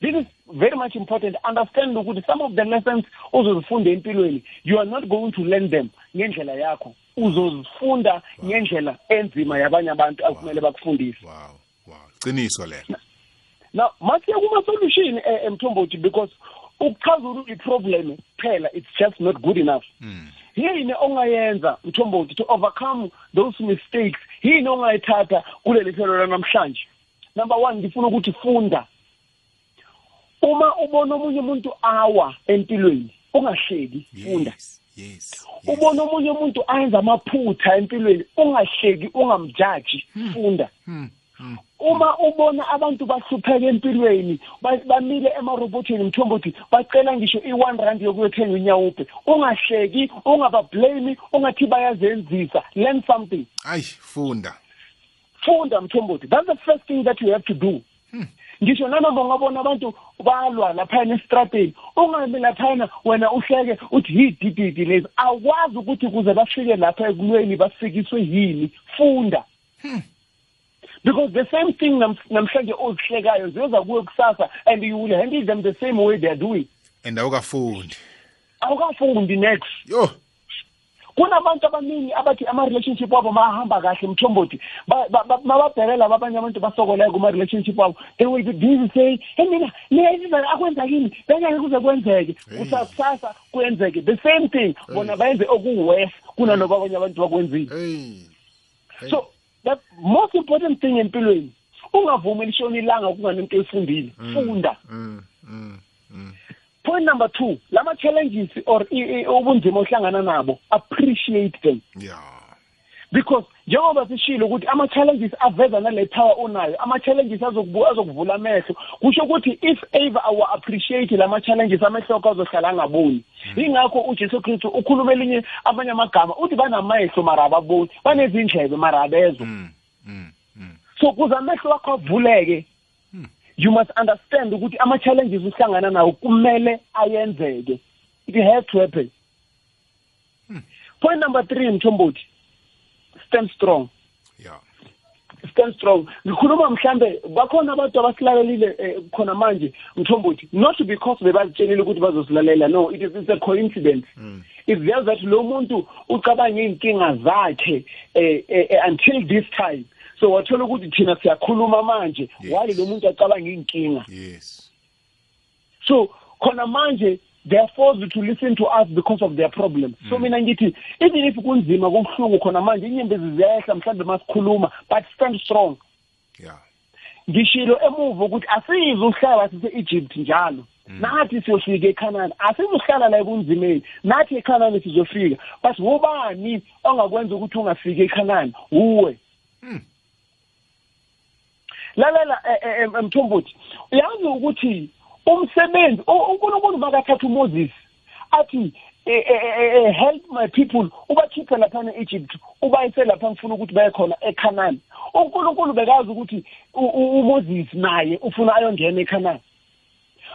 This is very much important. Understand ukuthi some of the lessons ozozifunda empilweni you are not going to learn them ngendlela yakho. Uzozifunda ngendlela enzima yabanye abantu akumele bakufundise. Qiniso lelo now masiya kuma-solution eh, emthombothi because ukuchazula i-problem phela it's just not good enough. Yini ongayenza mthombothi to overcome those mistakes? Yini ongayithatha kuleli hlelo lanamhlanje? Number one ngifuna ukuthi funda. Uma ubona omunye umuntu awa empilweni ungahleki funda. Yes ubona omunye umuntu ayenza amaphutha empilweni ungahleki ungamjaji funda. Uma ubona abantu bahlupheka empilweni ba- bamile emarobotini mthombothi bacela ngisho i-one rand yokuyothenga inyawupe ungahleki ungabablame ungathi bayazenzisa. Learn something. Ayi funda. Funda mthombothi. That's the first thing that you have to do. Ngisho nanoma ungabona abantu balwa laphayana esitrateni ungami laphayana wena uhleke uthi yidididi lezi. Awukwazi ukuthi kuze bafike lapha ekulweni bafikiswe yini. Funda. Because the same thing nam- namhlanje ozihlekayo ziyoza kuwe kusasa and you will handle them the same way they are doing. And awukafundi. Awukafundi next. Yo. Kunabantu abaningi abathi ama-relationship wabo mahamba kahle mthombothi. Ba- ba- ba- mababheke laba abanye abantu basokolayo kuma-relationship wabo. They will be busy saying hey mina mina akwenza kini bengeke kuze kwenzeke. Kusakusasa kwenzeke. The same thing. Bona bayenze okuwes kunanoba abanye abantu bakwenzile. So the most important thing empilweni ungavumi lishona ilanga kunganento oyifundile funda. point number two lama-challenges or i- i- ubunzima ohlangana nabo appreciate them. Yeah. Because njengoba sishilo ukuthi ama-challenges aveza nale power onayo ama-challenges azokubu- azokuvula amehlo kusho ukuthi if ever awa-appreciate lama-challenges amehlo akho azohlala angaboni. Yingakho ujesu kristu ukhuluma elinye amanye amagama uthi banamehlo mara ababoni banezindlebe mara abezwa. So kuze amehlo wakho avuleke you must understand ukuthi ama-challenges uhlangana nawo kumele ayenzeke. It has to happen. Point number three mthombothi. Stand strong. Yeah stand strong. Ngikhuluma mhlambe bakhona abantu abasilalelile eh, khona manje mthombothi. Not because bebazitshelile ukuthi bazosilalela no it is it's a coincidence. It's just that lo muntu ucabange iy'nkinga zakhe eh, eh, eh, until this time. So wathola ukuthi thina siyakhuluma manje wali lo muntu acabanga iy'nkinga? Yes. So khona manje they are forced to listen to us because of their problems. So mina ngithi even if kunzima kubuhlungu khona manje inyembezi ziyehla mhlawumbe masikhuluma but stand strong. Yeah. Ngishilo emuva ukuthi asizi uhlala sise-egypt njalo. Nathi siyofika ekhanani asizuhlala la ebunzimeni nathi ekhanani sizofika. But wobani ongakwenza ukuthi ungafiki ekhanani? Uwe. Lalela eh, eh, eh, mthombothi uyazi ukuthi umsebenzi u- unkulunkulu makathatha umoses athi eh, eh, eh, eh, help my people. Ubakhiphe laphana e-egypt ubayise lapha ngifuna ukuthi baye khona ekhanani unkulunkulu bekazi ukuthi u- u- umoses naye ufuna ayongena ekhanani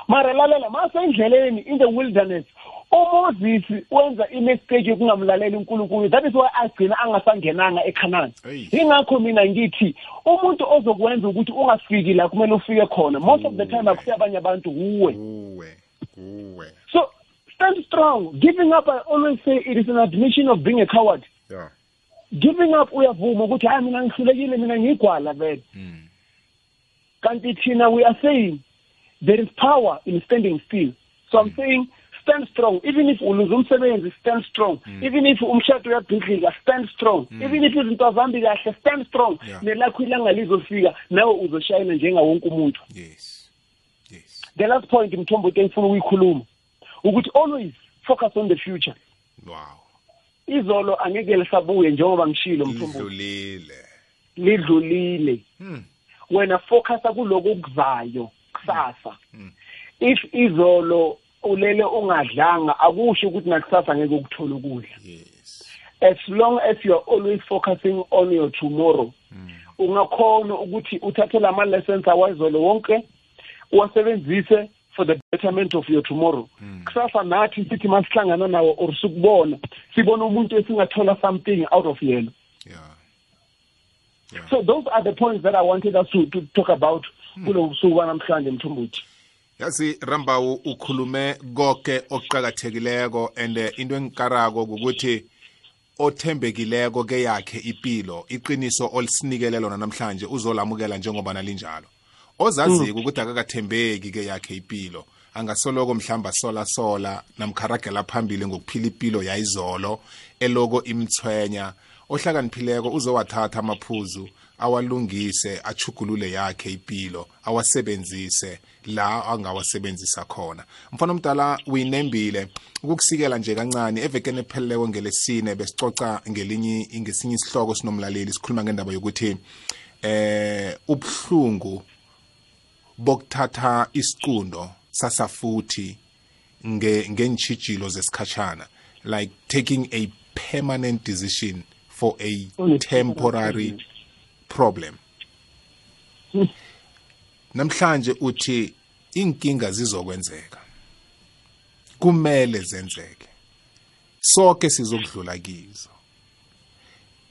mara lalela masendleleni in the wilderness. Umoses wenza imistake yokungamlaleli unkulunkulu. That is why agcina angasangenanga ekhanani. Yingakho mina ngithi umuntu ozokwenza ukuthi ungafiki la kumele ufike khona most of the time akusiy abanye abantu uwe so stand strong. Giving up i always say it is an admission of being a coward. Yeah. Giving up uyavuma ukuthi hayi mina ngihlulekile mina ngiyigwala vele. Kanti thina we are saying there is power in standing still. So i'm saying stand strong. Even if uluze umsebenzi stand strong. Even if umshado uyabhidlika stand strong. Even if izinto azambi kahle stand strong. Nelakho ilanga lizofika nawe uzoshayina njenga wonke umuntu. Yes. The last point mthombo engifuna ukuyikhuluma ukuthi always focus on the future. Wow. Izolo angeke lisabuye njengoba ngishilo mthombo. Idlulile lidlulile. Hmm. wena focusa kuloko okuzayo. Kusasa if izolo ulele ungadlanga akusho ukuthi nakusasa ngeke ukuthola ukudla. As long as you are always focusing on your tomorrow ungakhona ukuthi uthathe lama lessons awayizolo wonke uwasebenzise for the betterment of your tomorrow. Kusasa nathi sithi masihlangana nawo or sikubona sibona umuntu esingathola something out of yena. So those are the points that i wanted us to, to talk about. Kulo busuku banamhlanje mthumbuthi yazi rambawu ukhulume konke okuqakathekileko and eh, into engikarako ukuthi othembekileko ke yakhe impilo iqiniso olisinikele lona namhlanje uzolamukela njengoba nalinjalo. Ozaziko ukuthi akakathembeki ke yakhe impilo angasoloko mhlamba sola sola namkharagela phambili ngokuphila impilo yayizolo eloko imthwenya ohlakaniphileko uzowathatha amaphuzu awalungise achugulule yakhe impilo awasebenzise la angawasebenzisa khona. Mfana omdala uyinembile. Ukukusikela nje kancane evekeni epheleleko ngelesine besicoca ngelinye ngesinye isihloko sinomlaleli sikhuluma ngendaba yokuthi eh ubhlungu bokuthatha isicundo sasafuthi nge ngenchijilo zesikhashana like taking a permanent decision for a temporary problem. Namhlanje uthi inkinga zizokwenzeka. Kumele zenzeke. Sonke sizokudlula kizo.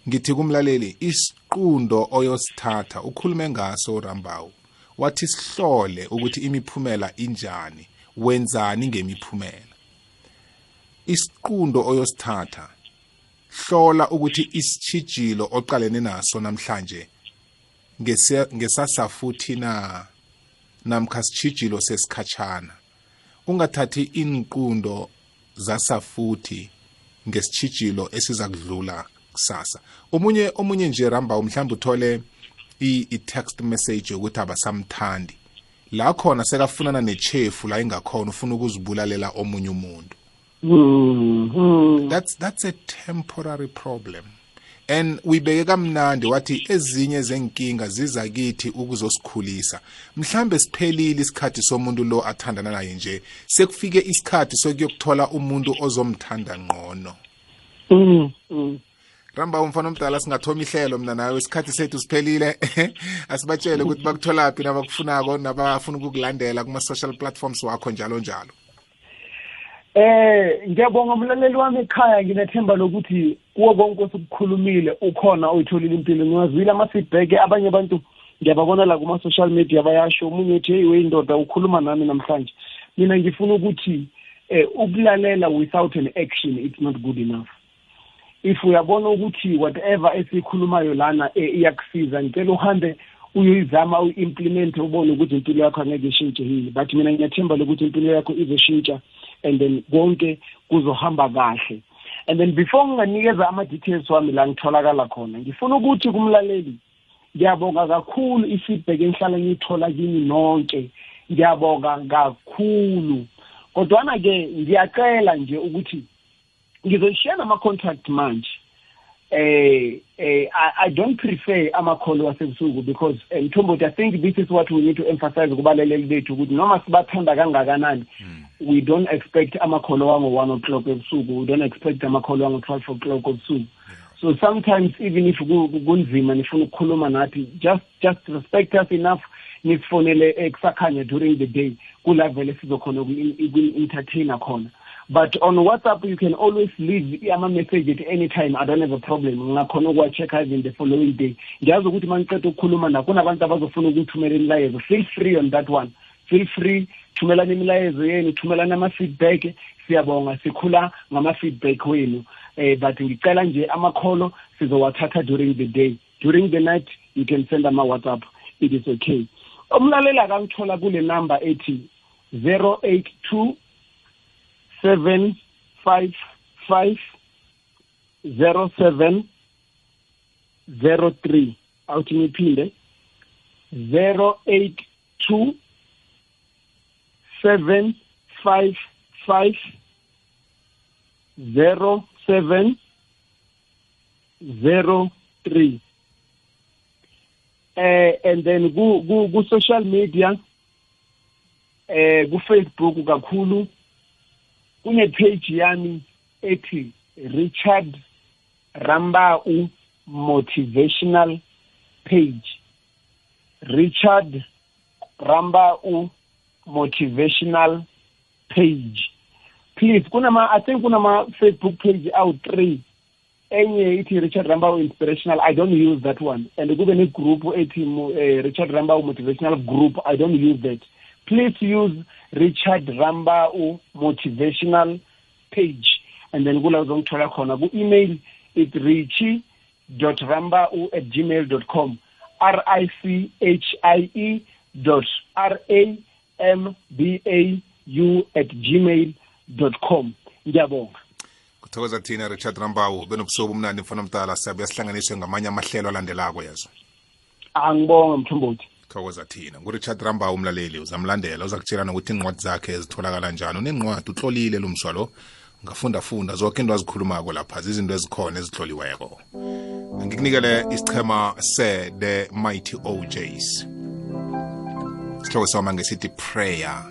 Ngithi kumlaleli isiqundo oyosithatha ukhulume ngaso urambawu wathi sihlole ukuthi imiphumela injani wenzani ngemiphumela. Isiqundo oyosithatha hlola ukuthi isitshijilo oqalene naso namhlanje ngesasafuthi na namkha sitshijilo sesikhatshana. Ungathathi inqundo zasafuthi ngesitshijilo esiza kudlula kusasa. Omunye omunye nje ramba mhlawumbe uthole i-text message yokuthi abasamthandi. La khona sekafunana nechefu la ingakhona ufuna ukuzibulalela omunye umuntu. That's that's a temporary problem. And uyibeke kamnandi wathi ezinye zenkinga ziza kithi ukuzosikhulisa. Mhlambe siphelile isikhathi somuntu lo athandana naye nje sekufike isikhathi sokuyokuthola umuntu ozomthanda ngqono. Mm, mm. ramba umfana omdala singathoma ihlelo mna nawe isikhathi sethu siphelile. Asibatshele ukuthi bakutholaphi nabakufunako nabafuna ukukulandela kuma-social platforms wakho njalo njalo. Eh ngiyabonga umlaleli wami ekhaya nginethemba lokuthi kuwo konke osikukhulumile ukhona oyitholile impilo. Ngiwazwile ama-feedback abanye abantu ngiyababona la kuma-social media bayasho. Omunye uthi hey weyindoda ukhuluma nami namhlanje. Mina ngifuna ukuthi eh ukulalela without an action it's not good enough. If uyabona ukuthi whatever esikhulumayo lana iyakusiza ngicela uhambe uyoyizama uyi-implement ubone ukuthi impilo yakho angeke ishintshe yini. But mina ngiyathemba lokuthi impilo yakho izoshintsha. And then konke kuzohamba kahle. And then before nginganikeza ama-details wami la ngitholakala khona ngifuna ukuthi kumlaleli ngiyabonga kakhulu i-feedback engihlala ngiyithola kini nonke. Ngiyabonga kakhulu. Kodwana-ke ngiyacela nje ukuthi ngizoyishiya nama-contract manje. Eh eh I, I don't prefer amakholo wasebusuku because uh, Mthombothi I think this is what we need to emphasize kubalaleli bethu ukuthi noma sibathanda kangakanani we don't expect amakholo wango 1 o'clock ebusuku we don't expect amakholo wango 12 o'clock ebusuku. So sometimes even if kunzima nifuna ukukhuluma nathi just just respect us enough nisifonele ekusakhanya during the day kula vele sizokhona uku-entertainer khona. But on WhatsApp you can always leave ama-message at any time I don't have a problem. Ngakhona ukuwa-check-a even the following day. Ngiyazi ukuthi uma ngiceda ukukhuluma na kunabantu abazofuna ukungithumela imilayezo. Feel free on that one. Feel free. Thumelana imilayezo yenu. Thumelana ama-feedback. Siyabonga. Sikhula ngama-feedback wenu. Eh but ngicela nje amakholo sizowathatha during the day. During the night you can send ama-whatsapp. It is okay. Umlaleli akangithola kule number ethi 082 seven five five zero seven zero three. Awuthi ngiphinde. zero eight two seven five five zero seven zero three. Eh and then ku social media eh ku Facebook kakhulu. Kune page yami ethi Richard Rambau motivational page. Richard Rambau motivational page. Please kunama i think kunama facebook page awu 3 enye ithi Richard Rambau inspirational i don't use that one. And kube ne group ethi uh, Richard Rambau motivational group i don't use that. Please use richard rambau motivational page and then kula uzongithola khona ku-email it richie dot rambau at gmail dot com r i c h i e dot r a m b a u at gmail dot com. Ngiyabonga. Kuthokoza thina richard rambawu benobusuku umnandi mfana mdala siyabuya sihlanganiswe ngamanye amahlelo alandelako yazo angibonga mthombothi. Thokoza thina. Ngurichard rambawu umlaleli uzamlandela. Uza kutshela nokuthi iincwadi zakhe zitholakala njani. Unencwadi utlolile lo mswalo ngafundafunda zonke into azikhulumako lapha zizinto ezikhona ezitloliweko. Ngikunikele isichema se-the mighty ojs isihloko sama ngesithi prayer.